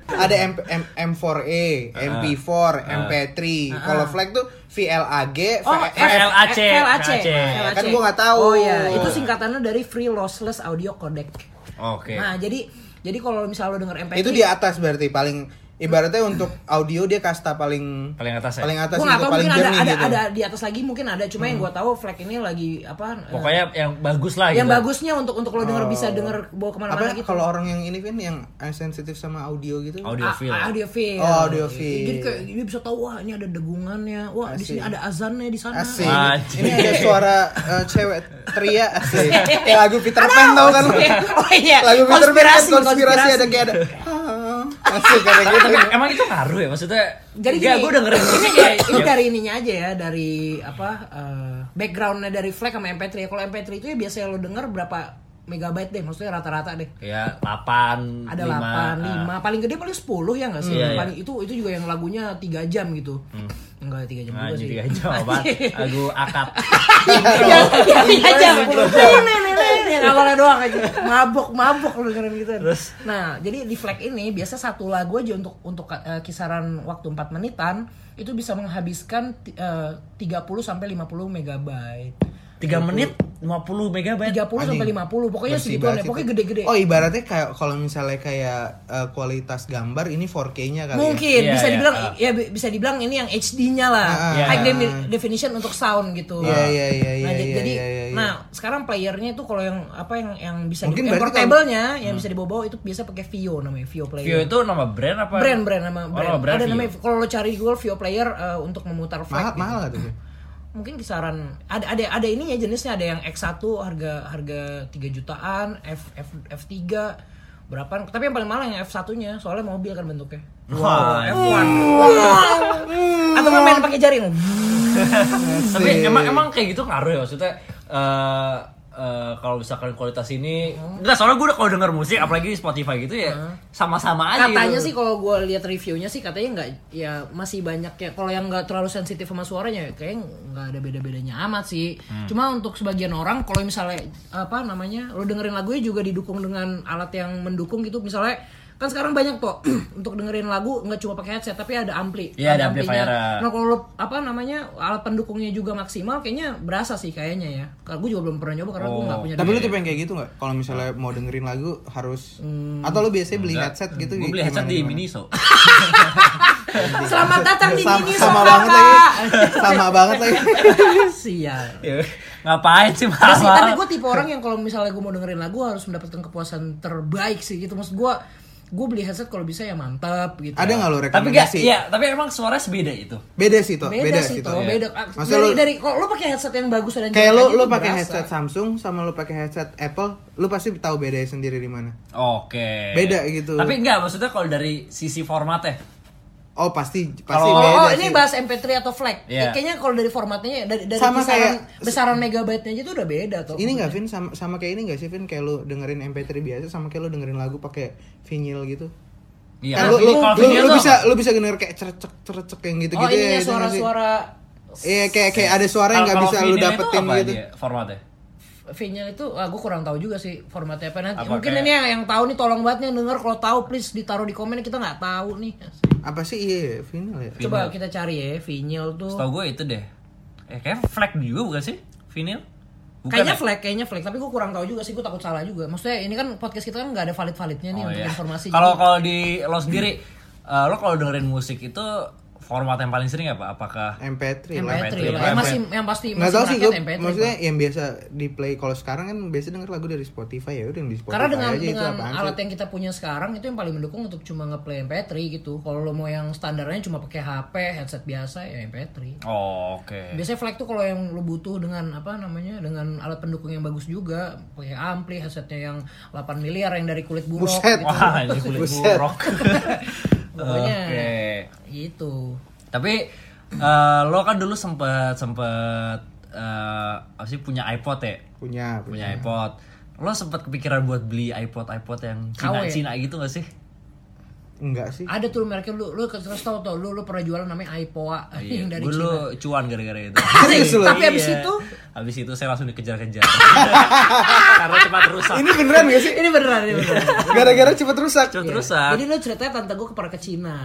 ada M, M, M4A, MP4, MP3. Kalau flag tuh VLAG, Oh, V- VLAC. VLAC. VLAC. Kan gua nggak tahu. Oh iya, itu singkatannya dari Free Lossless Audio Codec. Oke. Nah, jadi jadi kalau misalnya lo denger MP3 itu di atas berarti paling ibaratnya untuk audio dia kasta paling Paling atas ya? paling atas tau paling mungkin ada, jernih ada, gitu. ada di atas lagi mungkin ada cuma yang gue tahu flag ini lagi apa eh, Pokoknya yang bagus lah yang gitu. bagusnya untuk untuk lo denger bisa denger bawa ke mana-mana Oh. Apa gitu kalau orang yang ini kan yang sensitif sama audio gitu? Audio feel. A- audio feel. Oh, audio feel. Jadi kayak dia bisa tahu wah ini ada degungannya, wah di sini Asik. ada azannya di sana. Asik. Anjing. Ini ada suara eh, cewek teriak asik. Kayak lagu Peter Pan tau kan? Oh iya. Lagu Peter Pan Konspirasi, konspirasi ada kayak ada. Asik kayak gitu. Tapi emang itu ngaruh ya? Maksudnya Jadi Enggak, gini, gue dengerin ini, musik ya, ya. ini dari ininya aja ya, dari apa eh, backgroundnya dari flag sama MP3 ya. Kalau MP3 itu ya biasanya lo denger berapa megabyte deh, maksudnya rata-rata deh. Ya 8 Ada 5, 8, 5, paling gede paling 10 ya nggak sih? Iya, iya. paling itu itu juga yang lagunya 3 jam gitu. Enggak 3 jam Nah, juga sih. jadi aja apa? Lagu akad. ya, ya, tiga jam. Awalnya doang aja. Mabok, mabok lu dengerin gitu. Nah, jadi di flag ini biasa satu lagu aja untuk untuk eh, kisaran waktu 4 menitan itu bisa menghabiskan eh, 30 sampai 50 megabyte. 3 menit 50 megabyte. 30 sampai 50 pokoknya segituan ya, pokoknya gede-gede. Oh ibaratnya kayak kalau misalnya kayak eh, kualitas gambar ini 4K-nya kali Mungkin Iya, bisa iya, dibilang ah. ya bi- bisa dibilang ini yang HD-nya lah. Ah, Iya. High de- definition untuk sound gitu. Iya, iya, iya, iya, Nah, jadi, iya, jadi iya, iya. nah, sekarang playernya itu kalau yang apa yang yang bisa Mungkin di, yang portable-nya yang bisa dibawa-bawa itu biasa pakai Vio namanya, Vio player. Vio itu nama brand apa? brand brand nama Oh, brand. nama brand Ada Vio. namanya kalau lo cari di Google Vio player eh, untuk memutar ya. Mahal gitu. mahal tuh? Mungkin kisaran ada ada ada ininya jenisnya ada yang X1 harga harga 3 jutaan, F F F3 berapa? Tapi yang paling mahal yang F1-nya, soalnya mobil kan bentuknya. Wah, F1. Atau main pakai jaring? Tapi emang emang kayak gitu ngaruh ya maksudnya eh eh, kalau misalkan kualitas ini enggak soalnya gue udah kalau denger musik apalagi di Spotify gitu ya sama-sama aja katanya gitu. sih kalau gue lihat reviewnya sih katanya nggak ya masih banyak ya. Kalau yang nggak terlalu sensitif sama suaranya kayak nggak ada beda-bedanya amat sih. Hmm. cuma untuk sebagian orang kalau misalnya apa namanya lo dengerin lagunya juga didukung dengan alat yang mendukung gitu. Misalnya kan sekarang banyak tuh untuk dengerin lagu nggak cuma pakai headset tapi ada ampli Iya, ada amplinya. amplifier. nah kalau lo apa namanya alat pendukungnya juga maksimal kayaknya berasa sih kayaknya ya kalau gue juga belum pernah nyoba karena gue nggak Oh. punya Tapi lu tipe yang kayak gitu nggak? Kalau misalnya mau dengerin lagu harus atau lu biasanya beli headset gitu? gue beli gimana- headset di? Miniso selamat datang di sama, Mini sama Sofa, banget lagi. Sama banget lagi. sial Ya, ngapain sih Enggak sih, mahal tapi gue tipe orang yang kalau misalnya gue mau dengerin lagu harus mendapatkan kepuasan terbaik sih gitu. Maksud gue, gue beli headset kalau bisa ya mantap gitu. Ada nggak lo tapi gak rekomendasi? iya tapi emang suaranya sebeda itu Beda sih toh, Beda, beda, sih tuh, toh. beda. Maksudnya dari, lu- dari kalau lo pakai headset yang bagus dan Kayak lu tuh pakai headset Samsung sama lu pakai headset Apple, lu pasti tahu bedanya sendiri di mana. oke Beda gitu. tapi enggak maksudnya kalau dari sisi formatnya Oh pasti pasti Oh, beda oh, ini sih. bahas MP3 atau FLAC. Iya. Eh, kayaknya kalau dari formatnya dari, dari Sama kisaran, kayak- besaran megabyte-nya aja tuh udah beda tuh. Ini nggak Vin sama, sama kayak ini nggak sih Vin kayak lu dengerin MP3 biasa sama kayak lu dengerin lagu pakai vinyl gitu. iya kan kalau lu, lu, kalau lu, lu bisa lu bisa denger kayak cerecek cerecek yang gitu Oh, gitu ininya suara-suara Iya kayak kayak ada suara yang nggak bisa lu vinyl itu dapetin apa gitu. dia formatnya vinyl itu ah, gue kurang tahu juga sih formatnya apa nanti. Apa Mungkin kayak- ini yang, yang tahu nih tolong banget nih yang denger kalau tahu please ditaruh di komen kita nggak tahu nih. Apa sih iya vinyl ya? Coba kita cari ya vinyl tuh. Setahu gue itu deh. Eh kayak flag juga bukan sih? Vinyl? Bukan kayaknya ya? flag, kayaknya flag, tapi gue kurang tahu juga sih, gue takut salah juga. Maksudnya ini kan podcast kita kan nggak ada valid validnya nih Oh, untuk iya. informasi. Kalau jadi- kalau di lo sendiri, eh, lo kalau dengerin musik itu format yang paling sering apa? Apakah MP3 lah. MP3 MP3 lah, yang masih yang pasti Nggak masih tahu sih gue, merakyat MP3. maksudnya yang biasa di play kalau sekarang kan biasa denger lagu dari Spotify ya udah yang di Spotify Karena dengan aja itu dengan apaan alat yang kita punya sekarang itu yang paling mendukung untuk cuma ngeplay MP3 gitu. Kalau lo mau yang standarnya cuma pakai HP, headset biasa ya MP3. Oh, oke. Biasanya flag tuh kalau yang lo butuh dengan apa namanya dengan alat pendukung yang bagus juga, pakai ampli, headsetnya yang 8 miliar yang dari kulit buruk Buset. gitu. Wah, ini kulit Buset. buruk. Pokoknya Oke. itu. Tapi eh, lo kan dulu sempet sempet eh, apa sih punya iPod ya? punya Punya iPod. Lo sempet kepikiran buat beli iPod iPod yang Cina KW. Cina gitu gak sih? Enggak sih Ada tuh mereknya lu lu terus tahu tuh lu lu pernah jualan namanya iPoa yang dari gue Cina. dulu cuan gara-gara itu. Serius lu? Tapi abis Iya. itu Habis itu saya langsung dikejar-kejar. Karena cepat rusak. ini beneran gak sih ini beneran ini beneran. gara-gara cepet rusak Cepat rusak. Jadi lu ceritanya tante gue ke Cina.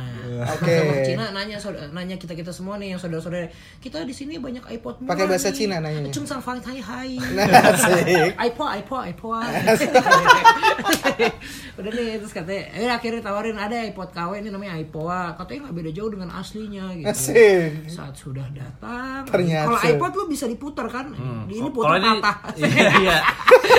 Oke. Sama ke Cina nanya nanya kita kita semua nih yang saudara-saudara kita di sini banyak iPod Pakai bahasa nih. Cina nanyanya. Cung sang fang hai hai. Asik. iPod iPod iPod. Udah nih terus katanya, eh akhirnya tawarin ada iPod KW ini namanya iPoa. Katanya nggak beda jauh dengan aslinya gitu. Asik. Saat sudah datang, Ternyata. kalau iPod lu bisa diputar kan? Di ini putar patah. Iya, iya.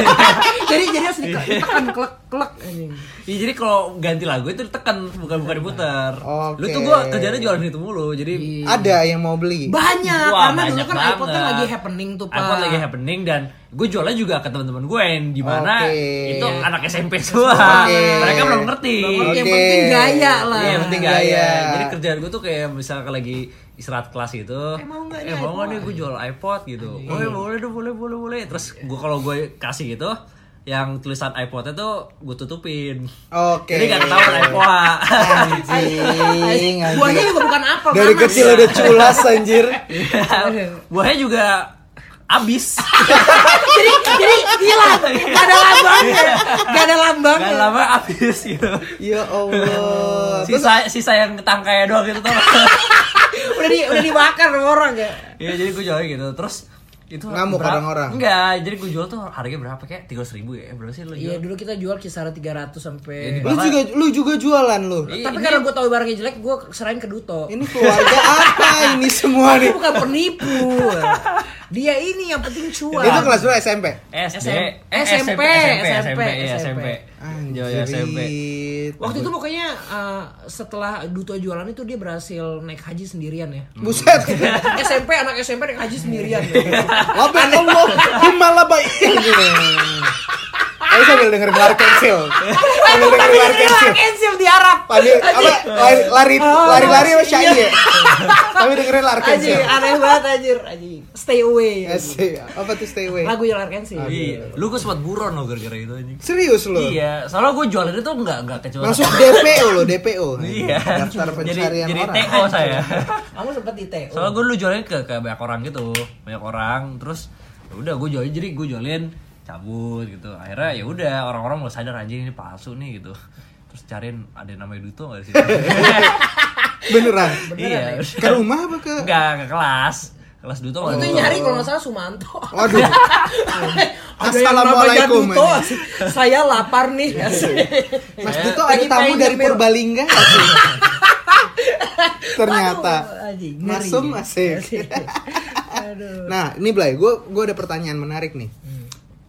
jadi jadi harus dite- ditekan klek klek anjing. Iya, jadi kalau ganti lagu itu ditekan bukan bukan diputar. Oke. Lu tuh gua kerjanya jualan itu mulu. Jadi ada yang mau beli Banyak Wah, karena dulu banyak kan iPod kan lagi happening tuh, Pak. iPod lagi happening dan gue jualnya juga ke teman-teman gue yang di mana Oke. itu anak SMP semua. Oke. Mereka belum ngerti. Belum ngerti, yang penting gaya lah. Iya, yang penting Gaya. gaya. Jadi kerjaan gue tuh kayak misalnya lagi istirahat kelas gitu. Eh, mau nggak eh, nih mau nggak iPod? nih gue jual iPod gitu. Oh, ya, boleh dong, boleh, boleh, boleh. Terus gue kalau gue kasih gitu, yang tulisan iPodnya tuh gue tutupin. oke Jadi gak ketahuan iPod. anjing anjing. Buahnya juga bukan apel. dari kecil udah culas anjir Buahnya juga abis. jadi jadi hilang. Gak ada lambangnya. Gak ada lambangnya. Gak lama abis gitu. ya Allah Sisa sisa yang tangkainya doang gitu tuh. udah di udah dibakar orang ya. Iya jadi gue jualnya gitu. Terus itu Ngamuk orang-orang? Enggak, jadi gue jual tuh harganya berapa kayak tiga ribu ya? Berapa sih lo Iya jual? dulu kita jual kisaran 300 sampai. Iya, lu juga lu juga jualan lu Iya, Tapi ini- karena gue tahu barangnya jelek, gue serahin ke Duto. ini keluarga apa ini semua nih bukan penipu. Dia ini yang penting cuan. itu kelas lu SMP SD, SMP, SMP, SMP, iya, SMP. Ya, SMP. Waktu itu pokoknya uh, setelah Duto jualan itu dia berhasil naik haji sendirian ya. buset SMP anak SMP naik haji sendirian. Labbaik Allah. Himma labbaik Ayo sambil dengerin Lar Cancel. Sambil dengerin Lar Cancel. Di Arab. Sambil apa lari lari lari lari sama Syai ya Sambil dengerin Lar Aji, Cancel. aneh banget anjir. Aji. Stay away. Asik. Apa tuh stay away? Lagu Yolar Kensi. Iya, lu gue sempat buron lo gara-gara itu anjing. Serius lo? Iya, soalnya gue jualan itu enggak enggak kecuali Masuk DPO lo, DPO. Iya. Daftar jadi pencarian jadi orang. TO saya. Kamu sempet di TO. Soalnya gue dulu jualin ke, ke banyak orang gitu, banyak orang. Terus ya udah gue jualin jadi gue jualin cabut gitu. Akhirnya ya udah orang-orang mulai sadar anjing ini palsu nih gitu. Terus cariin ada yang namanya Duto nggak di situ? Beneran. iya. Ke rumah apa ke? Enggak ke kelas. Kelas Duto Waktu itu nyari kalau nggak salah Sumanto. Waduh. Assalamualaikum, Duto. Saya lapar nih. asik. Mas Saya Duto ada tamu dari. Purbalingga. Ternyata. Masum asik. Aduh. Nah, ini Blay, gue gue ada pertanyaan menarik nih. Hmm.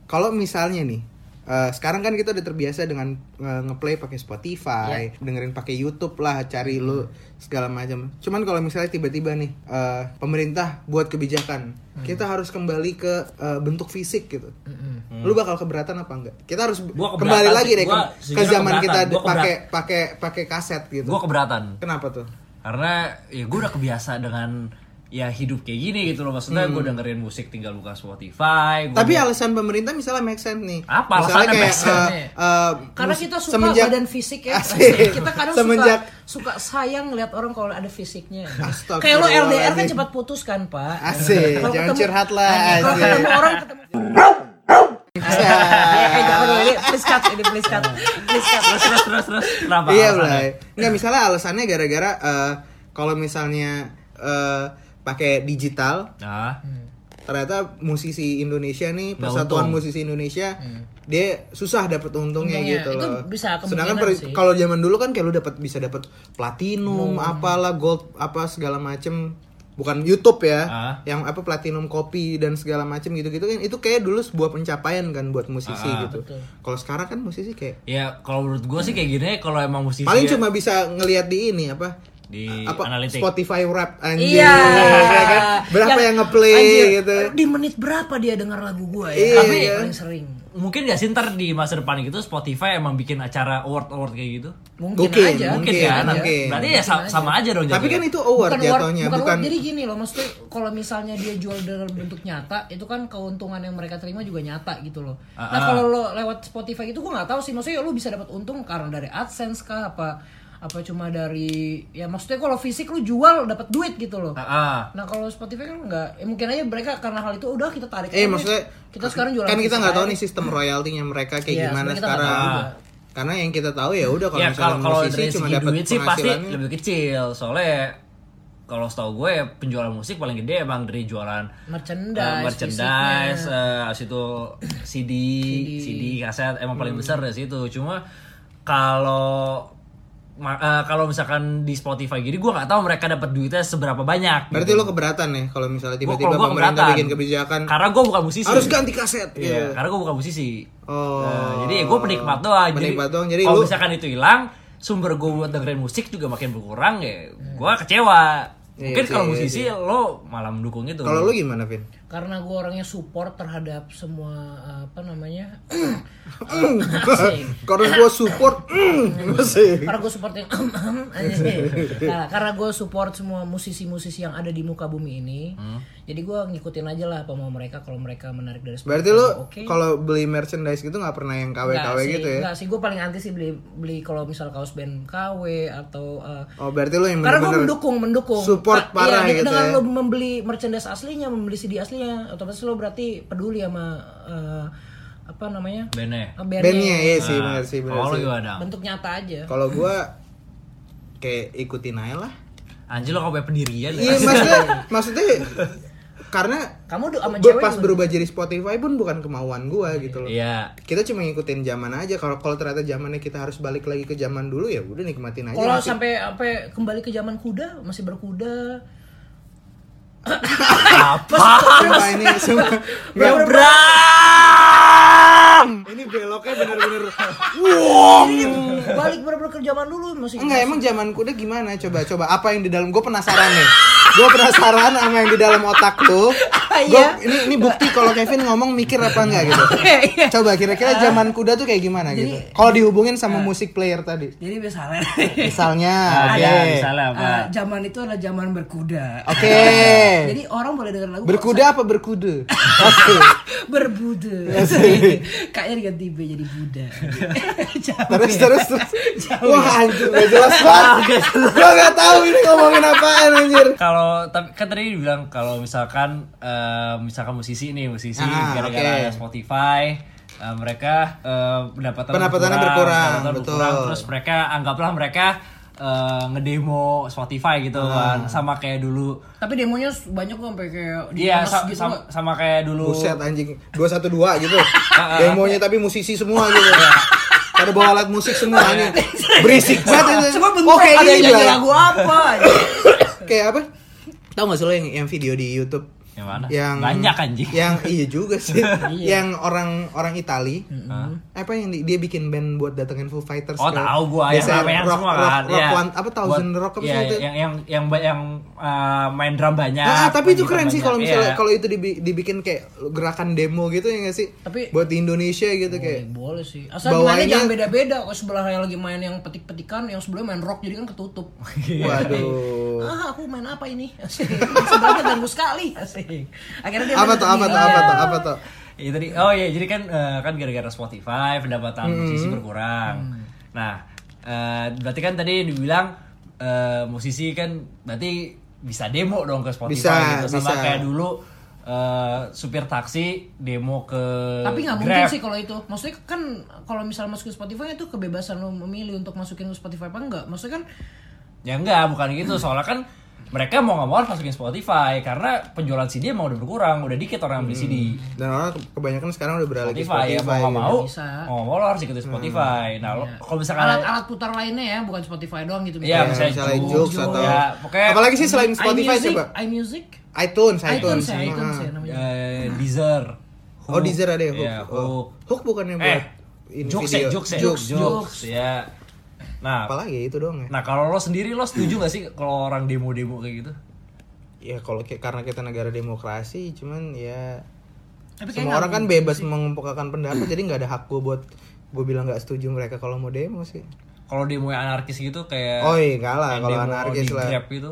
Kalau misalnya nih, eh, sekarang kan kita udah terbiasa dengan eh, ngeplay pakai Spotify, Iya. dengerin pakai YouTube lah, cari Hmm. lu segala macam. Cuman kalau misalnya tiba-tiba nih eh, pemerintah buat kebijakan, Hmm. kita harus kembali ke eh, bentuk fisik gitu. Mm-mm. Lu bakal keberatan apa enggak? Kita harus Gua kembali lagi deh ke, Gua zaman kita keberatan. Gua pakai pakai pakai kaset gitu. Gue keberatan. Kenapa tuh? Karena ya gue udah kebiasa dengan ya hidup kayak gini gitu loh maksudnya gue dengerin musik tinggal buka Spotify gua Tapi alasan pemerintah misalnya make sense nih. Apa Misalnya alasannya kayak make sense? eh, eh, Karena kita suka semenjak- badan fisik ya. Asik. Kita kadang semenjak suka suka sayang ngeliat orang kalau ada fisiknya. Astagfirullahaladzim. Kayak lo LDR kan cepat putus kan, Pak. Asik, Kalau jangan ketemu- curhat lah, Kalau asik. ketemu orang ketemu Ya, eh, jangan ini please cut ini please cut. Please cut. terus terus terus terus kenapa iya alasannya? Blay. Nggak misalnya alasannya gara-gara eh, kalau misalnya eh, pakai digital nah ternyata musisi Indonesia nih Persatuan. Musisi Indonesia dia susah dapat untungnya, Untungnya. gitu Itu loh. bisa Sedangkan kemungkinan per- sih. kalau zaman dulu kan kayak lu dapat bisa dapat platinum, apalah gold apa segala macem bukan YouTube ya, Ah. yang apa platinum kopi dan segala macem gitu-gitu kan itu kayak dulu sebuah pencapaian kan buat musisi Ah, gitu. betul. Kalau sekarang kan musisi kayak ya kalau menurut gue sih kayak gini kalau emang musisi paling ya, cuma bisa ngelihat di ini apa di apa analitik Spotify rap anjing Iya. ya kan? berapa yang, ngeplay anjir, gitu Di menit berapa dia dengar lagu gua Iya, ya? Tapi iya. paling sering. mungkin gak sih ntar di masa depan gitu Spotify emang bikin acara award award kayak gitu Mungkin, Mungkin, aja. mungkin, Mungkin, kan mungkin. berarti ya Mungkin sama aja dong tapi kan itu award bukan award, jatuhnya bukan, bukan jadi gini loh maksudnya kalau misalnya dia jual dalam bentuk nyata itu kan keuntungan yang mereka terima juga nyata gitu loh nah Ah, ah. kalau lo lewat Spotify itu gua nggak tahu sih maksudnya lo bisa dapat untung karena dari AdSense kah apa apa cuma dari ya maksudnya kalau fisik lu jual dapat duit gitu loh Ah, ah. nah kalau Spotify kan nggak ya mungkin aja mereka karena hal itu udah kita tarik Eh aja. maksudnya kita sekarang jualan kan kita nggak tahu nih sistem royaltinya mereka kayak Iya, gimana sekarang. Karena yang kita tahu ya udah kalau ya misalnya kalau kalau musisi dari cuma dapat duit sih pasti lebih kecil soalnya kalau setahu gue penjualan musik paling gede emang dari jualan merchandise uh, merchandise, fisiknya. uh, itu CD, CD, kaset emang paling besar dari situ. Cuma kalau uh, kalau misalkan di Spotify gini, gue nggak tahu mereka dapat duitnya seberapa banyak. Berarti lo keberatan nih kalau misalnya tiba-tiba gua pemerintah keberatan. bikin kebijakan Karena gue bukan musisi. harus ganti kaset Iya, gitu. karena gue bukan musisi. Oh. Nah, jadi gue penikmat doang. Penikmat doang. Jadi kalau lu- misalkan itu hilang, sumber gue buat dengerin musik juga makin berkurang ya. Gue kecewa. Iya Mungkin sih, kalau iya musisi lo malah mendukung itu. Kalau lu gimana, Vin? Karena gue orangnya support terhadap semua apa namanya. Karena gua support karena gue support yang nah, karena gue support semua musisi-musisi yang ada di muka bumi ini jadi gue ngikutin aja lah apa mau mereka kalau mereka menarik dari Spotify, Berarti lu oke kalau beli merchandise gitu nggak pernah yang KW-KW Enggak sih, gitu ya? enggak sih, gue paling anti sih beli beli kalau misal kaos band KW atau uh, Oh, berarti lu yang karena gue mendukung mendukung support Ka- parah iya, gitu dengan ya. lo membeli merchandise aslinya membeli CD aslinya otomatis lo berarti peduli sama uh, apa namanya Bene. Uh, bandnya. bandnya iya sih benar sih benar Kalau sih. bentuk nyata aja Kalau gua kayak ikutin aja lah. Anjir lo kayak pendirian ya. Iya maksudnya maksudnya karena kamu do- sama cewek pas juga. berubah jadi Spotify pun bukan kemauan gua gitu loh. Iya. Kita cuma ngikutin zaman aja. Kalau kalau ternyata zamannya kita harus balik lagi ke zaman dulu ya udah nikmatin aja. kalau Masih- sampai sampai kembali ke zaman kuda masih berkuda Apa? Sumpah ini semua nggak Bram. ini beloknya bener-bener balik bener-bener ke zaman dulu masih enggak emang zaman kuda gimana? Coba coba. Apa yang di dalam? Gue penasaran nih. Gue penasaran sama yang di dalam otak lu. Gua, Iya. ini ini bukti kalau Kevin ngomong mikir apa enggak gitu. Iya. Coba kira-kira zaman kuda tuh kayak gimana Jadi- gitu. Kalau dihubungin sama musik player tadi. Jadi misalnya Misalnya, oke. Ada misalnya apa? eh, zaman itu adalah zaman berkuda. Oke. Jadi orang boleh dengar lagu Berkuda apa berkuda? Oke. berbuda. Kayaknya diganti B jadi Buddha. Jauh Terus ya. terus terus. Jauh Wah, ya. anjir gak jelas banget. Gua gak tahu ini ngomongin apaan anjir. Kalau tapi kan tadi dibilang kalau misalkan eh, misalkan musisi nih musisi Ah, gara-gara oke. ada Spotify eh, mereka eh, pendapatan Pendapatannya berkurang, betul. terus mereka anggaplah mereka eh, ngedemo Spotify gitu Ah. kan sama kayak dulu Tapi demonya banyak kok sampai kayak di iya sa- gitu sama, nggak? sama kayak dulu Buset anjing 212 gitu. Demonya tapi musisi semua gitu. Pada bawa alat musik semuanya. Berisik banget. Coba bentuk Oh, kayak ada ini yang nyanyi lah. lagu apa? Kayak apa? Tahu gak sih lo yang, yang video di YouTube yang mana yang banyak anjing yang iya juga sih yang orang orang Itali Hah? apa yang di- dia bikin band buat datengin Foo Fighters Oh tahu gua yang biasanya ramean rock, semua rock, kan. rock Iya. one- apa thousand Buat- rock apa iya, sih itu yang yang yang yang uh, main drum banyak. Ah, tapi itu keren sih kalau misalnya Iya. kalau itu dibi- dibikin kayak gerakan demo gitu ya nggak sih? Tapi- buat di Indonesia gitu kayak Boleh sih. Asal mainnya jangan beda-beda. Kalau sebelah yang lagi main yang petik-petikan, yang sebelumnya main rock jadi kan ketutup. waduh. ah, aku main apa ini? Asik. Sebelahnya ganggu sekali. Asik. Akhirnya dia Apa tuh apa tuh apa tuh apa tuh? Tadi. Oh iya, jadi kan eh, kan gara-gara Spotify pendapatan Hmm. musisi berkurang. Nah, eh, berarti kan tadi dibilang eh, musisi kan berarti bisa demo dong ke Spotify Bisa, gitu sama bisa. kayak dulu eh, supir taksi demo ke Tapi nggak mungkin sih kalau itu. Maksudnya kan kalau misalnya masukin Spotify itu kebebasan lo memilih untuk masukin ke Spotify apa enggak. Maksudnya kan Ya enggak, bukan gitu. Soalnya kan mereka mau nggak mau harus masukin Spotify karena penjualan CD emang udah berkurang, udah dikit orang yang beli CD. Dan orang kebanyakan sekarang udah beralih ke Spotify, ya mau nggak gitu. mau, Bisa. mau mau lo harus ikutin Spotify. Nah, lo kalau misalkan alat-alat putar lainnya ya, bukan Spotify doang gitu. Iya, Ya, misalnya misalnya Joox, atau ya, pokoknya apalagi sih selain Spotify iMusic, coba iMusic, iTunes iTunes, iTunes ya, Ah. iTunes ya namanya. eh, Deezer. Oh Deezer ada ya Hook. Iya, oh. Hook. Bukannya buat Eh, ini Joox video. ya, Joox ya, Joox, Joox, Joox. ya. Nah, Apalagi itu doang ya. nah kalau lo sendiri lo setuju gak sih kalau orang demo-demo kayak gitu? Ya kalau karena kita negara demokrasi, cuman ya Tapi semua orang kan bebas sih. mengemukakan pendapat, jadi nggak ada hak gue buat gue bilang nggak setuju mereka kalau mau demo sih. Kalau demo yang anarkis gitu kayak Oh iya, enggak lah kalau anarkis lah. Gitu.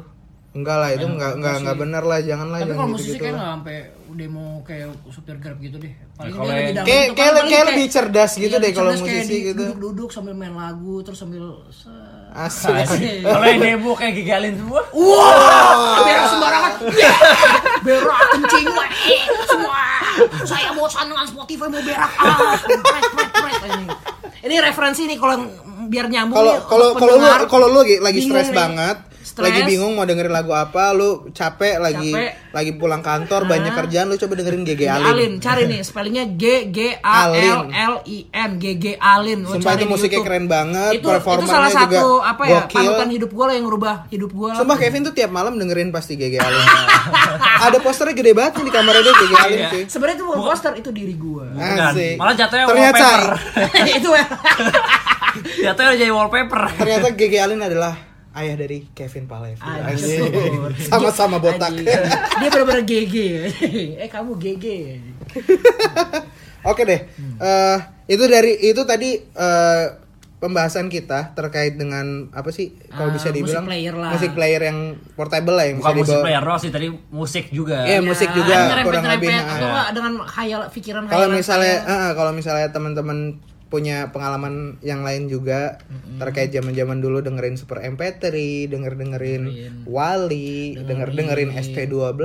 Enggak lah, itu enggak enggak enggak benar lah, jangan lah Tapi jangan kalau musisi gitu-gitu kayak lah. nggak sampai demo kayak supir grab gitu deh. Paling kalau dia lebih yang- dalam Kayak- gitu. kayak- kayak lebih cerdas gitu iya, deh lebih kalau musisi di- gitu. Duduk-duduk sambil main lagu terus sambil Asik. Kalau yang demo kayak gigalin semua. Wah, berak sembarangan. berak kencing semua. Saya bosan dengan Spotify mau berak. Ah. Ini. Ini referensi nih kalau biar nyambung Kalau kalau kalau lu pendengar. kalau lu lagi, lagi Bingung stres banget, Stres. lagi bingung mau dengerin lagu apa, lu capek lagi Capek. lagi pulang kantor banyak kerjaan, lu coba dengerin GG G Alin. Alin, cari nih spellingnya G G A L L I N G G Alin. Lo Sumpah cari itu musiknya YouTube. keren banget, Itu itu performernya salah juga satu apa ya gokil. panutan hidup gue lah yang ngerubah hidup gue. Sumpah Kevin tuh tiap malam dengerin pasti GG Alin. Ada posternya gede banget di kamarnya dia GG Alin cuy. Sebenarnya itu bukan poster itu diri gue. Asik. Malah jatuhnya Ternyata wallpaper. itu ya. jatuhnya jadi wallpaper. ternyata GG Alin adalah ayah dari Kevin Palevi. Sama-sama botak. Anjing. Dia benar-benar GG. eh kamu GG. Oke deh. Eh, itu dari itu tadi eh, pembahasan kita terkait dengan apa sih kalau Ah, bisa musik dibilang player lah. musik player yang portable lah yang Bukan bisa musik dibawa. player doang sih tadi musik juga. Iya, musik juga kurang lebih. Nah. atau enggak dengan khayal pikiran Kalau misalnya eh, kalau misalnya teman-teman punya pengalaman yang lain juga terkait zaman-zaman dulu dengerin Super MP3, denger-dengerin Wali, denger-dengerin SP12.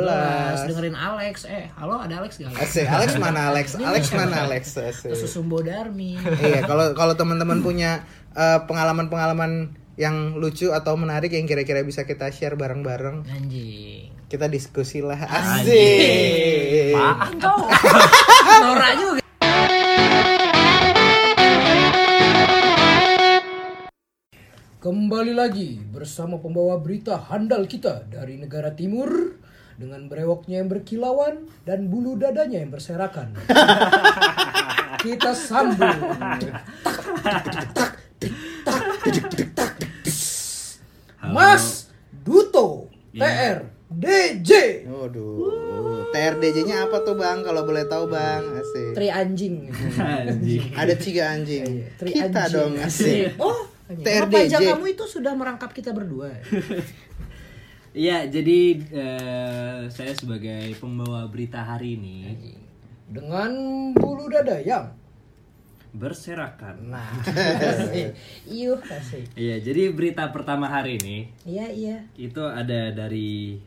dengerin Alex. Eh, halo ada Alex gak? Alex? Asik, Alex mana Alex? Alex mana Alex? Asik. Susumbo Darmi. iya kalau kalau teman-teman punya eh, pengalaman-pengalaman yang lucu atau menarik yang kira-kira bisa kita share bareng-bareng Anjing. kita diskusi lah asik Apaan kau? Nora juga. Kembali lagi bersama pembawa berita handal kita dari negara timur dengan brewoknya yang berkilauan dan bulu dadanya yang berserakan. kita sambung. Mas Duto TR DJ. Waduh. TRDJ-nya apa tuh bang? Kalau boleh tahu bang, asik. Tri anjing. Anjing. Ada tiga anjing. Tri Kita anjing. dong asik. Oh, TRDJ. apa pajak kamu itu sudah merangkap kita berdua. Iya, jadi eh, saya sebagai pembawa berita hari ini Dengan bulu dada yang berserakan. Nah, iya. Iya, jadi berita pertama hari ini Iya iya. itu ada dari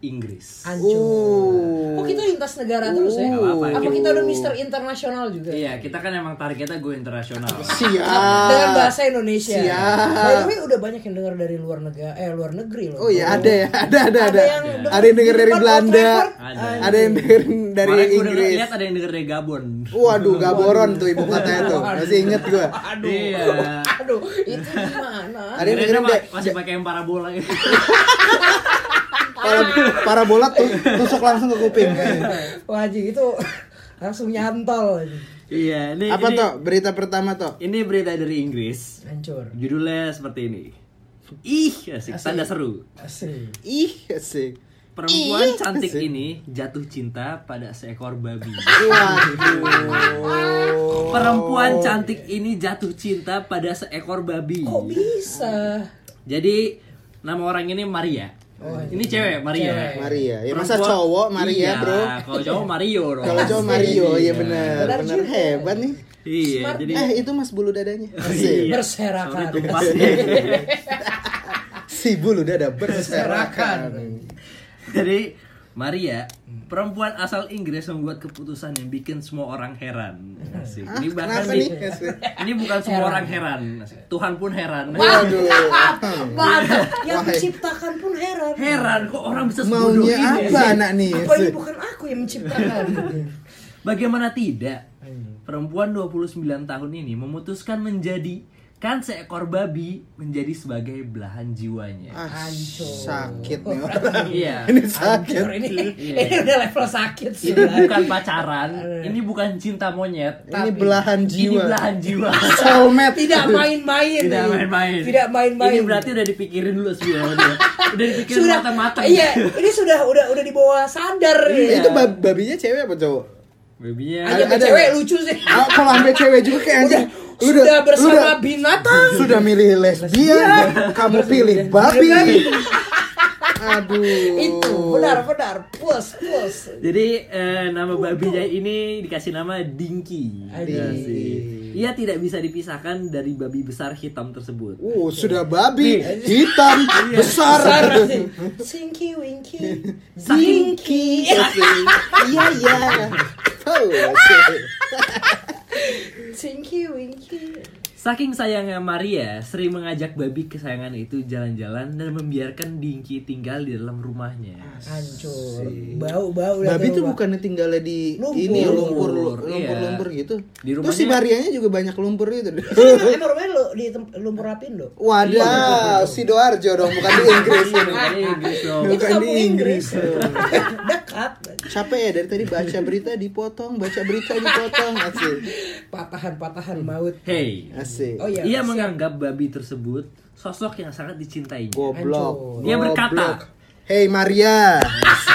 Inggris. Hancur. Oh. Kok kita lintas negara terus ya? Apa-apa. Apa kita udah Mister Internasional juga? Iya, kita kan emang targetnya gue internasional. Siap. Dengan bahasa Indonesia. Siap. By the way, udah banyak yang dengar dari luar negara, eh luar negeri loh. Oh iya ada ya, ada ada ada. Ada yang denger Ada yang denger dari Belanda. Ada. ada yang denger dari gue Inggris. lihat ada yang denger dari Gabon. Waduh, Gaboron tuh ibu kotanya tuh. Masih inget gua. Aduh. Iya. Aduh, itu gimana? Ada yang deh. masih pakai yang parabola gitu. Para, para bola tuh tusuk langsung ke kuping. Wah, Ji, itu langsung nyantol. Iya, ini Apa ini, tuh berita pertama tuh? Ini berita dari Inggris. Hancur. Judulnya seperti ini. Ih, asik, tanda seru. Asik. Ih, asik. Perempuan cantik ini jatuh cinta pada seekor babi. Waduh. Perempuan cantik ini jatuh cinta pada seekor babi. Kok bisa? Jadi nama orang ini Maria. Ini cewek Maria. Cewek. Maria. Ya masa Perempuan- cowok Maria, Iya, Bro? Kalau cowok Mario dong. Kalau cowok Mario, iya benar. Benar hebat nih. Iya, Smart. jadi Eh, itu Mas bulu dadanya. Iya. Asik. Berserakan. Si bulu dada berserakan. Jadi Maria, perempuan asal Inggris membuat keputusan yang bikin semua orang heran. Asik. Ini bahkan Kenapa di- ini bukan semua orang heran. Asik. Tuhan pun heran. Waduh. Mantap. Yang menciptakan pun heran. Heran kok orang bisa sebodoh ini. apa anak nih? Apa ini bukan aku yang menciptakan? Bagaimana tidak? Perempuan 29 tahun ini memutuskan menjadikan seekor babi menjadi sebagai belahan jiwanya. Ah, Hancur. sakit nih orang. Iya. Ini sakit. Hancur ini. Iya. Ini udah level sakit sih. Ini bukan pacaran, ini bukan cinta monyet. Ini belahan Ini jiwa. belahan jiwa. Soulmate. Tidak main-main. Tidak main-main. Tidak main-main. Ini berarti udah dipikirin dulu dia. Udah dipikirin sudah matang-matang. Iya, ini sudah udah udah di bawah sadar Iya, nih. Itu bab- babinya cewek apa cowok? Babynya Aja Ada- ada cewek lucu sih. Ah, kalau sampai cewek juga kayak anjing. Lu Sudah bersama udah- binatang. sudah milih lesbian, kamu pilih babi. Aduh. Itu benar benar plus plus. Jadi eh, nama babinya ini dikasih nama Dinky. Aduh. Ia tidak bisa dipisahkan dari babi besar hitam tersebut. Uh, sudah babi hitam besar. Besar. Sinky Winky. Saking- Zinky. Iya iya. Oh, asik. Sinky Winky. Saking sayangnya Maria sering mengajak babi kesayangan itu jalan-jalan dan membiarkan Dinky tinggal di dalam rumahnya. Hancur. Bau bau udah Babi berubah. bukannya tinggalnya di Lumpur. ini lumpur Lumpur, lumpur iya. lumpur gitu. Di Terus si rumahnya- Marianya juga banyak lumpur itu. Emang rumahnya lu di lumpur rapin lo. Wadah, Sidoarjo dong, bukan di Inggris ini. Ini Inggris dong. Itu Bukan di Inggris. Dekat. Capek ya dari tadi baca berita dipotong, baca berita dipotong, asik. Patahan-patahan maut. Hey, Asik. Oh iya. ia siap. menganggap babi tersebut sosok yang sangat dicintainya. Goblok. Dia berkata, Goblok. Hey Maria,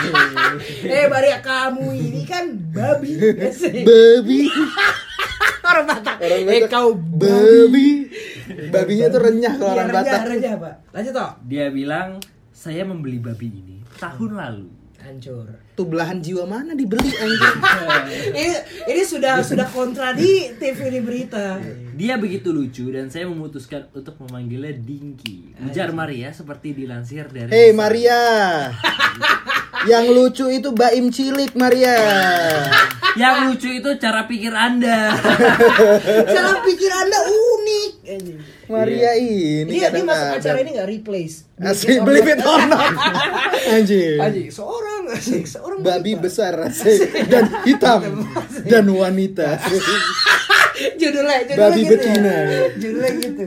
Eh Maria kamu ini kan babi. babi, Orang Batak. Orang Eh Batak. kau babi. Babinya tuh renyah kalau Iya, orang renyah, Batak. renyah, Pak. Lanjut toh. dia bilang, saya membeli babi ini tahun lalu. Hancur. Tuh belahan jiwa mana dibeli anjing? ini ini sudah sudah kontradiktif ini berita. Dia begitu lucu dan saya memutuskan untuk memanggilnya Dinky. Ujar Maria seperti dilansir dari Hey Maria. Yang lucu itu Baim Cilik Maria. Yang lucu itu cara pikir Anda. Cara pikir Anda unik. Maria ini Dia dia masuk acara ini nggak replace. Asik beli it or not. Anjing. Anjing, seorang asik, seorang Babi wanita. besar asik dan hitam dan wanita. judulnya, judulnya Babi gitu betina. ya. Judulnya gitu.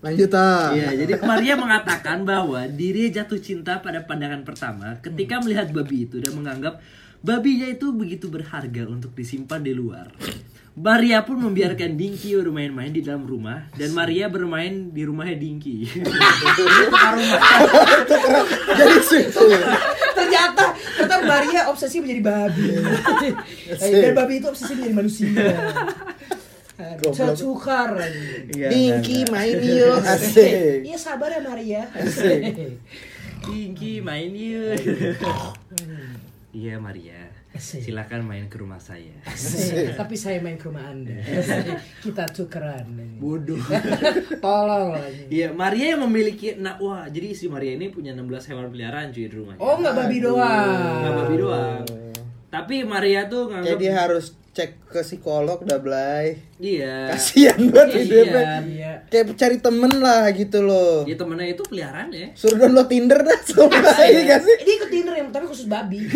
Lanjut ah. Iya, jadi Maria mengatakan bahwa dirinya jatuh cinta pada pandangan pertama ketika melihat babi itu dan menganggap babinya itu begitu berharga untuk disimpan di luar. Maria pun membiarkan Dinky bermain-main di dalam rumah dan Maria bermain di rumahnya Dinky. Jadi ternyata ternyata Maria obsesi menjadi babi dan babi itu obsesi menjadi manusia Goblok. Tertukar Dinky main yuk. Asik. Iya sabar ya Maria Dinky main yuk. Iya Maria. Asik. Silakan main ke rumah saya. Asik. Tapi saya main ke rumah anda Kita tukeran Bodoh. Tolong lah Iya, Maria yang memiliki nah wah, jadi si Maria ini punya 16 hewan peliharaan cuy di rumahnya. Oh nggak babi doang Nggak babi doang. Tapi Maria tuh nganggap Jadi harus cek ke psikolog dah Blay. Iya. Kasihan banget hidupnya. Iya Kayak cari temen lah gitu loh. Ya temennya itu peliharaan ya. Suruh download Tinder dah sama ini gak sih? Dia ikut Tinder yang tapi khusus babi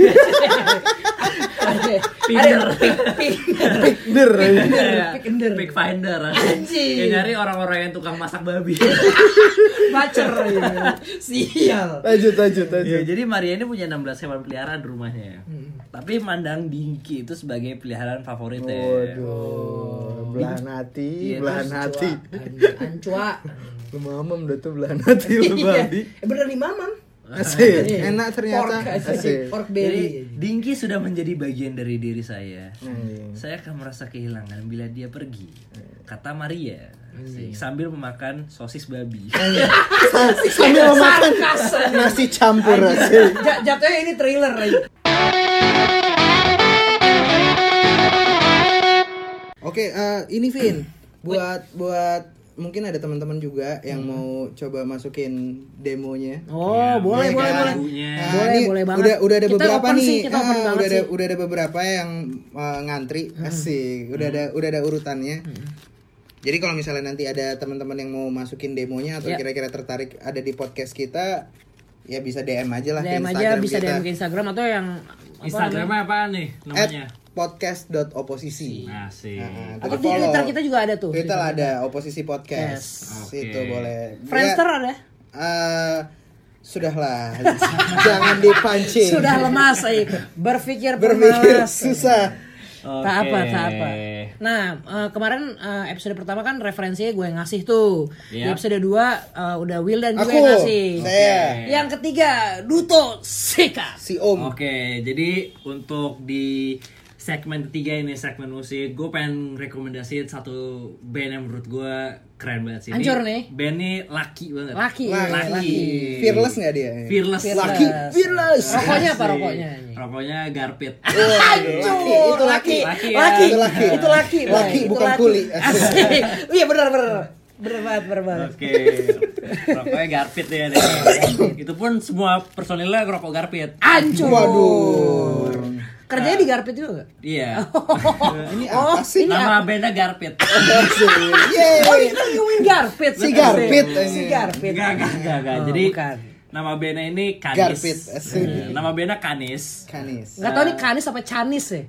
pick, pick, Tinder. pick finder. Anjing. Ya nyari orang-orang yang tukang masak babi. Bacer ya. Sial Lanjut lanjut lanjut. ya, jadi Maria ini punya 16 hewan peliharaan di rumahnya. Tapi mandang Dinky itu sebagai peliharaan favoritnya. Waduh, belahan hati, Iya, belahan terus hati. Ancua Lu mamam dah tuh belahan hati lu Iya. babi. Eh, bener nih mamam Asik, Iya. enak ternyata. Pork, asik. Pork Jadi belly Dinky sudah menjadi bagian dari diri saya. Anjing. Saya akan merasa kehilangan bila dia pergi. Kata Maria. Asik. Sambil memakan sosis babi. Sambil makan Sarkas. nasi campur asik. Jatuhnya ini trailer Oke, eh, ini Vin, buat buat mungkin ada teman-teman juga yang mau coba masukin demonya. Oh, boleh, Iya boleh, kan? boleh. Lagunya. Nah, Boleh, boleh banget. Udah udah ada Kita beberapa open nih. sih, kita open Ah, udah ada sih. udah ada beberapa yang eh, ngantri. Asik. Udah ada udah ada urutannya. Jadi kalau misalnya nanti ada teman-teman yang mau masukin demonya atau Ya. kira-kira tertarik ada di podcast kita, ya bisa DM aja lah ke DM aja Instagram bisa kita. DM ke Instagram atau yang apa Instagramnya apa nih namanya? At podcast.oposisi. Asik. Nah, Atau di. Twitter kita juga ada tuh. Twitter ada oposisi podcast. Oke. Itu boleh. Friendster Ya, ada. eh, sudahlah. Jangan dipancing. Sudah lemas, eh. berpikir berpikir susah. Tak apa, tak apa. Nah, eh, kemarin eh, episode pertama kan referensinya gue yang ngasih tuh. Di Iya. episode 2 udah Will dan Aku, yang ngasih. saya, Yang ketiga, Duto Seka. si Om. Oke, jadi untuk di segmen ketiga ini segmen musik, gue pengen rekomendasiin satu band yang menurut gue keren banget sih. Ini Hancur nih. Band ini laki banget. Laki, Laki. Laki. Fearless nggak dia? Fearless. Fearless. Laki, fearless. Rokoknya apa rokoknya? Rokoknya Garpit. Laki, itu laki. Laki. Laki, Itu laki. Itu laki. Laki, bukan laki. kuli. Iya benar benar. Benar banget, benar banget. Oke, rokoknya Garpit ya. deh. Itu pun semua personilnya rokok Garpit. Ancur. Waduh. Kerjanya di Garpit juga gak? Iya. Ini Oh, apa sih? ini Nama bandnya Garpit. Yeay. Oh, ini kan ngomongin Garpit. Si Garpit. Si Garpit. Enggak, enggak, enggak, enggak. Oh, Jadi bukan. nama bandnya ini Kanis. Garpit. Eh, Nama bandnya Kanis. Kanis. Enggak tahu nih Kanis apa Canis ya?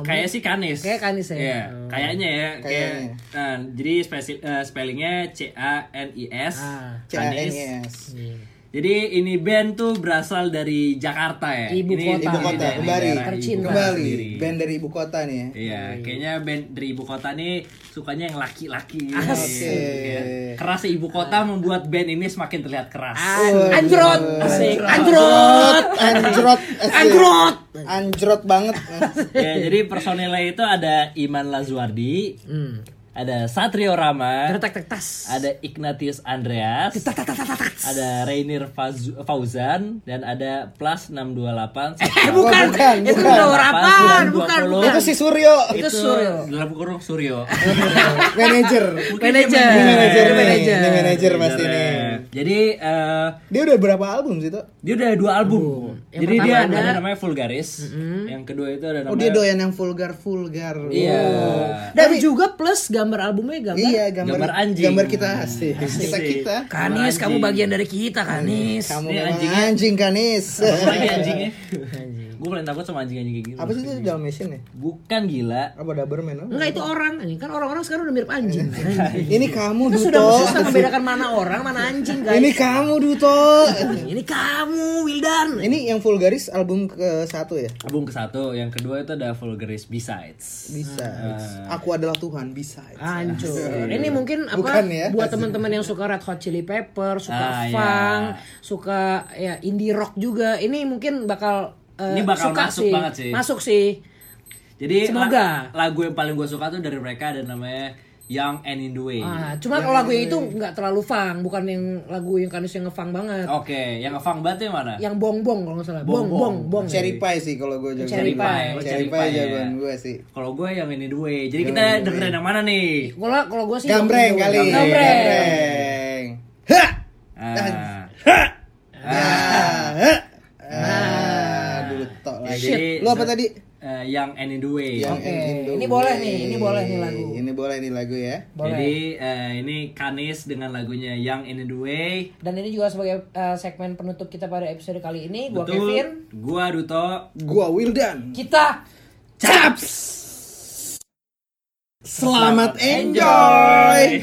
Kayak sih Kanis. Kayak Kanis ya? Iya, kayaknya ya. Kayak, Kayaknya. nah, jadi spesi- eh, spellingnya C A N I S. Ah. Kanis. CANIS. Jadi ini band tuh berasal dari Jakarta ya. Ibu Ini kota. Ibu kota, daerah- kembali. Tercinta. kota Kembali. sendiri. Band dari ibu kota nih ya. Iya, kayaknya band dari ibu kota nih sukanya yang laki-laki. gitu. Asik. Iya. Keras ibu kota membuat band ini semakin terlihat keras. An- Anjrot. Asik. Anjrot. Anjrot. Anjrot. Anjrot banget. ya, jadi personilnya itu ada Iman Lazuardi, Hmm. Ada Satrio Rama, ada Ignatius Andreas, ada Rainier Fauzan dan ada Plus 628. Eh bukan. bukan, Itu bukan. nomor apaan? Bukan. 20. bukan. Itu si Suryo. Itu Suryo. dalam kurung Suryo. Manager. Manajer. Ini manajer nih. Manajer. Ini manajer pasti nih. Jadi eh, Dia udah berapa album sih tuh? dia udah dua album. Yang Jadi dia ada, ada- namanya Vulgaris. Yang kedua itu ada namanya Oh dia doyan yang vulgar vulgar. Iya. Dan juga plus gambar albumnya gambar. Iya gambar, Gambar anjing. Gambar kita asik. Kita kita. Kanis, kamu bagian dari kita, Kanis. Kamu anjingnya. anjing kanis. Apa lagi anjingnya. Gue paling takut sama anjing-anjing kayak gitu. Apa sih itu Dalmatian ya? Bukan gila. Apa Doberman? apa? Enggak itu orang, ini kan orang-orang sekarang udah mirip anjing. Ini kamu Itu Duto. sudah susah membedakan mana orang, mana anjing, guys. Ini kamu Duto. Ini kamu, Wildan. Ini yang Vulgaris album ke satu ya? Album ke satu, yang kedua itu ada Vulgaris Besides. Bisa. Ah. Aku adalah Tuhan bisa. Hancur. Ini mungkin apa Bukan ya? buat teman-teman yang suka Red Hot Chili Pepper, suka Ah, iya. suka ya indie rock juga. Ini mungkin bakal eh, Ini bakal suka masuk sih. banget sih. Masuk sih. Jadi Semoga. la- lagu yang paling gue suka tuh dari mereka ada namanya Young and in the Way. Ah, cuma kalau lagu yang itu nggak terlalu funk, bukan yang lagu yang kanis yang ngefunk banget. Oke, yang ngefunk banget yang mana? Yang bong-bong kalau nggak salah. Bong, Bong-bong, bong. Cherry pie sih kalau gue jago. Cherry pie. Cherry cherry pie pie, jagoan ya. gue sih. Kalau gue yang in the way. Jadi kita dengerin yang mana nih? Kalau kalau gue sih Gambreng kali. Gambreng. Gambreng. Ha! Jadi Lu apa tadi? eh, Young and in the way. Yang Oke, Indo ini boleh nih, ini boleh nih lagu. Ini boleh nih lagu ya. Boleh. Jadi eh, ini Kanis dengan lagunya Young and in the way. Dan ini juga sebagai eh, segmen penutup kita pada episode kali ini. Gua Betul. Kevin. Gua Duto. Gua Wildan. Kita Chaps. Selamat enjoy.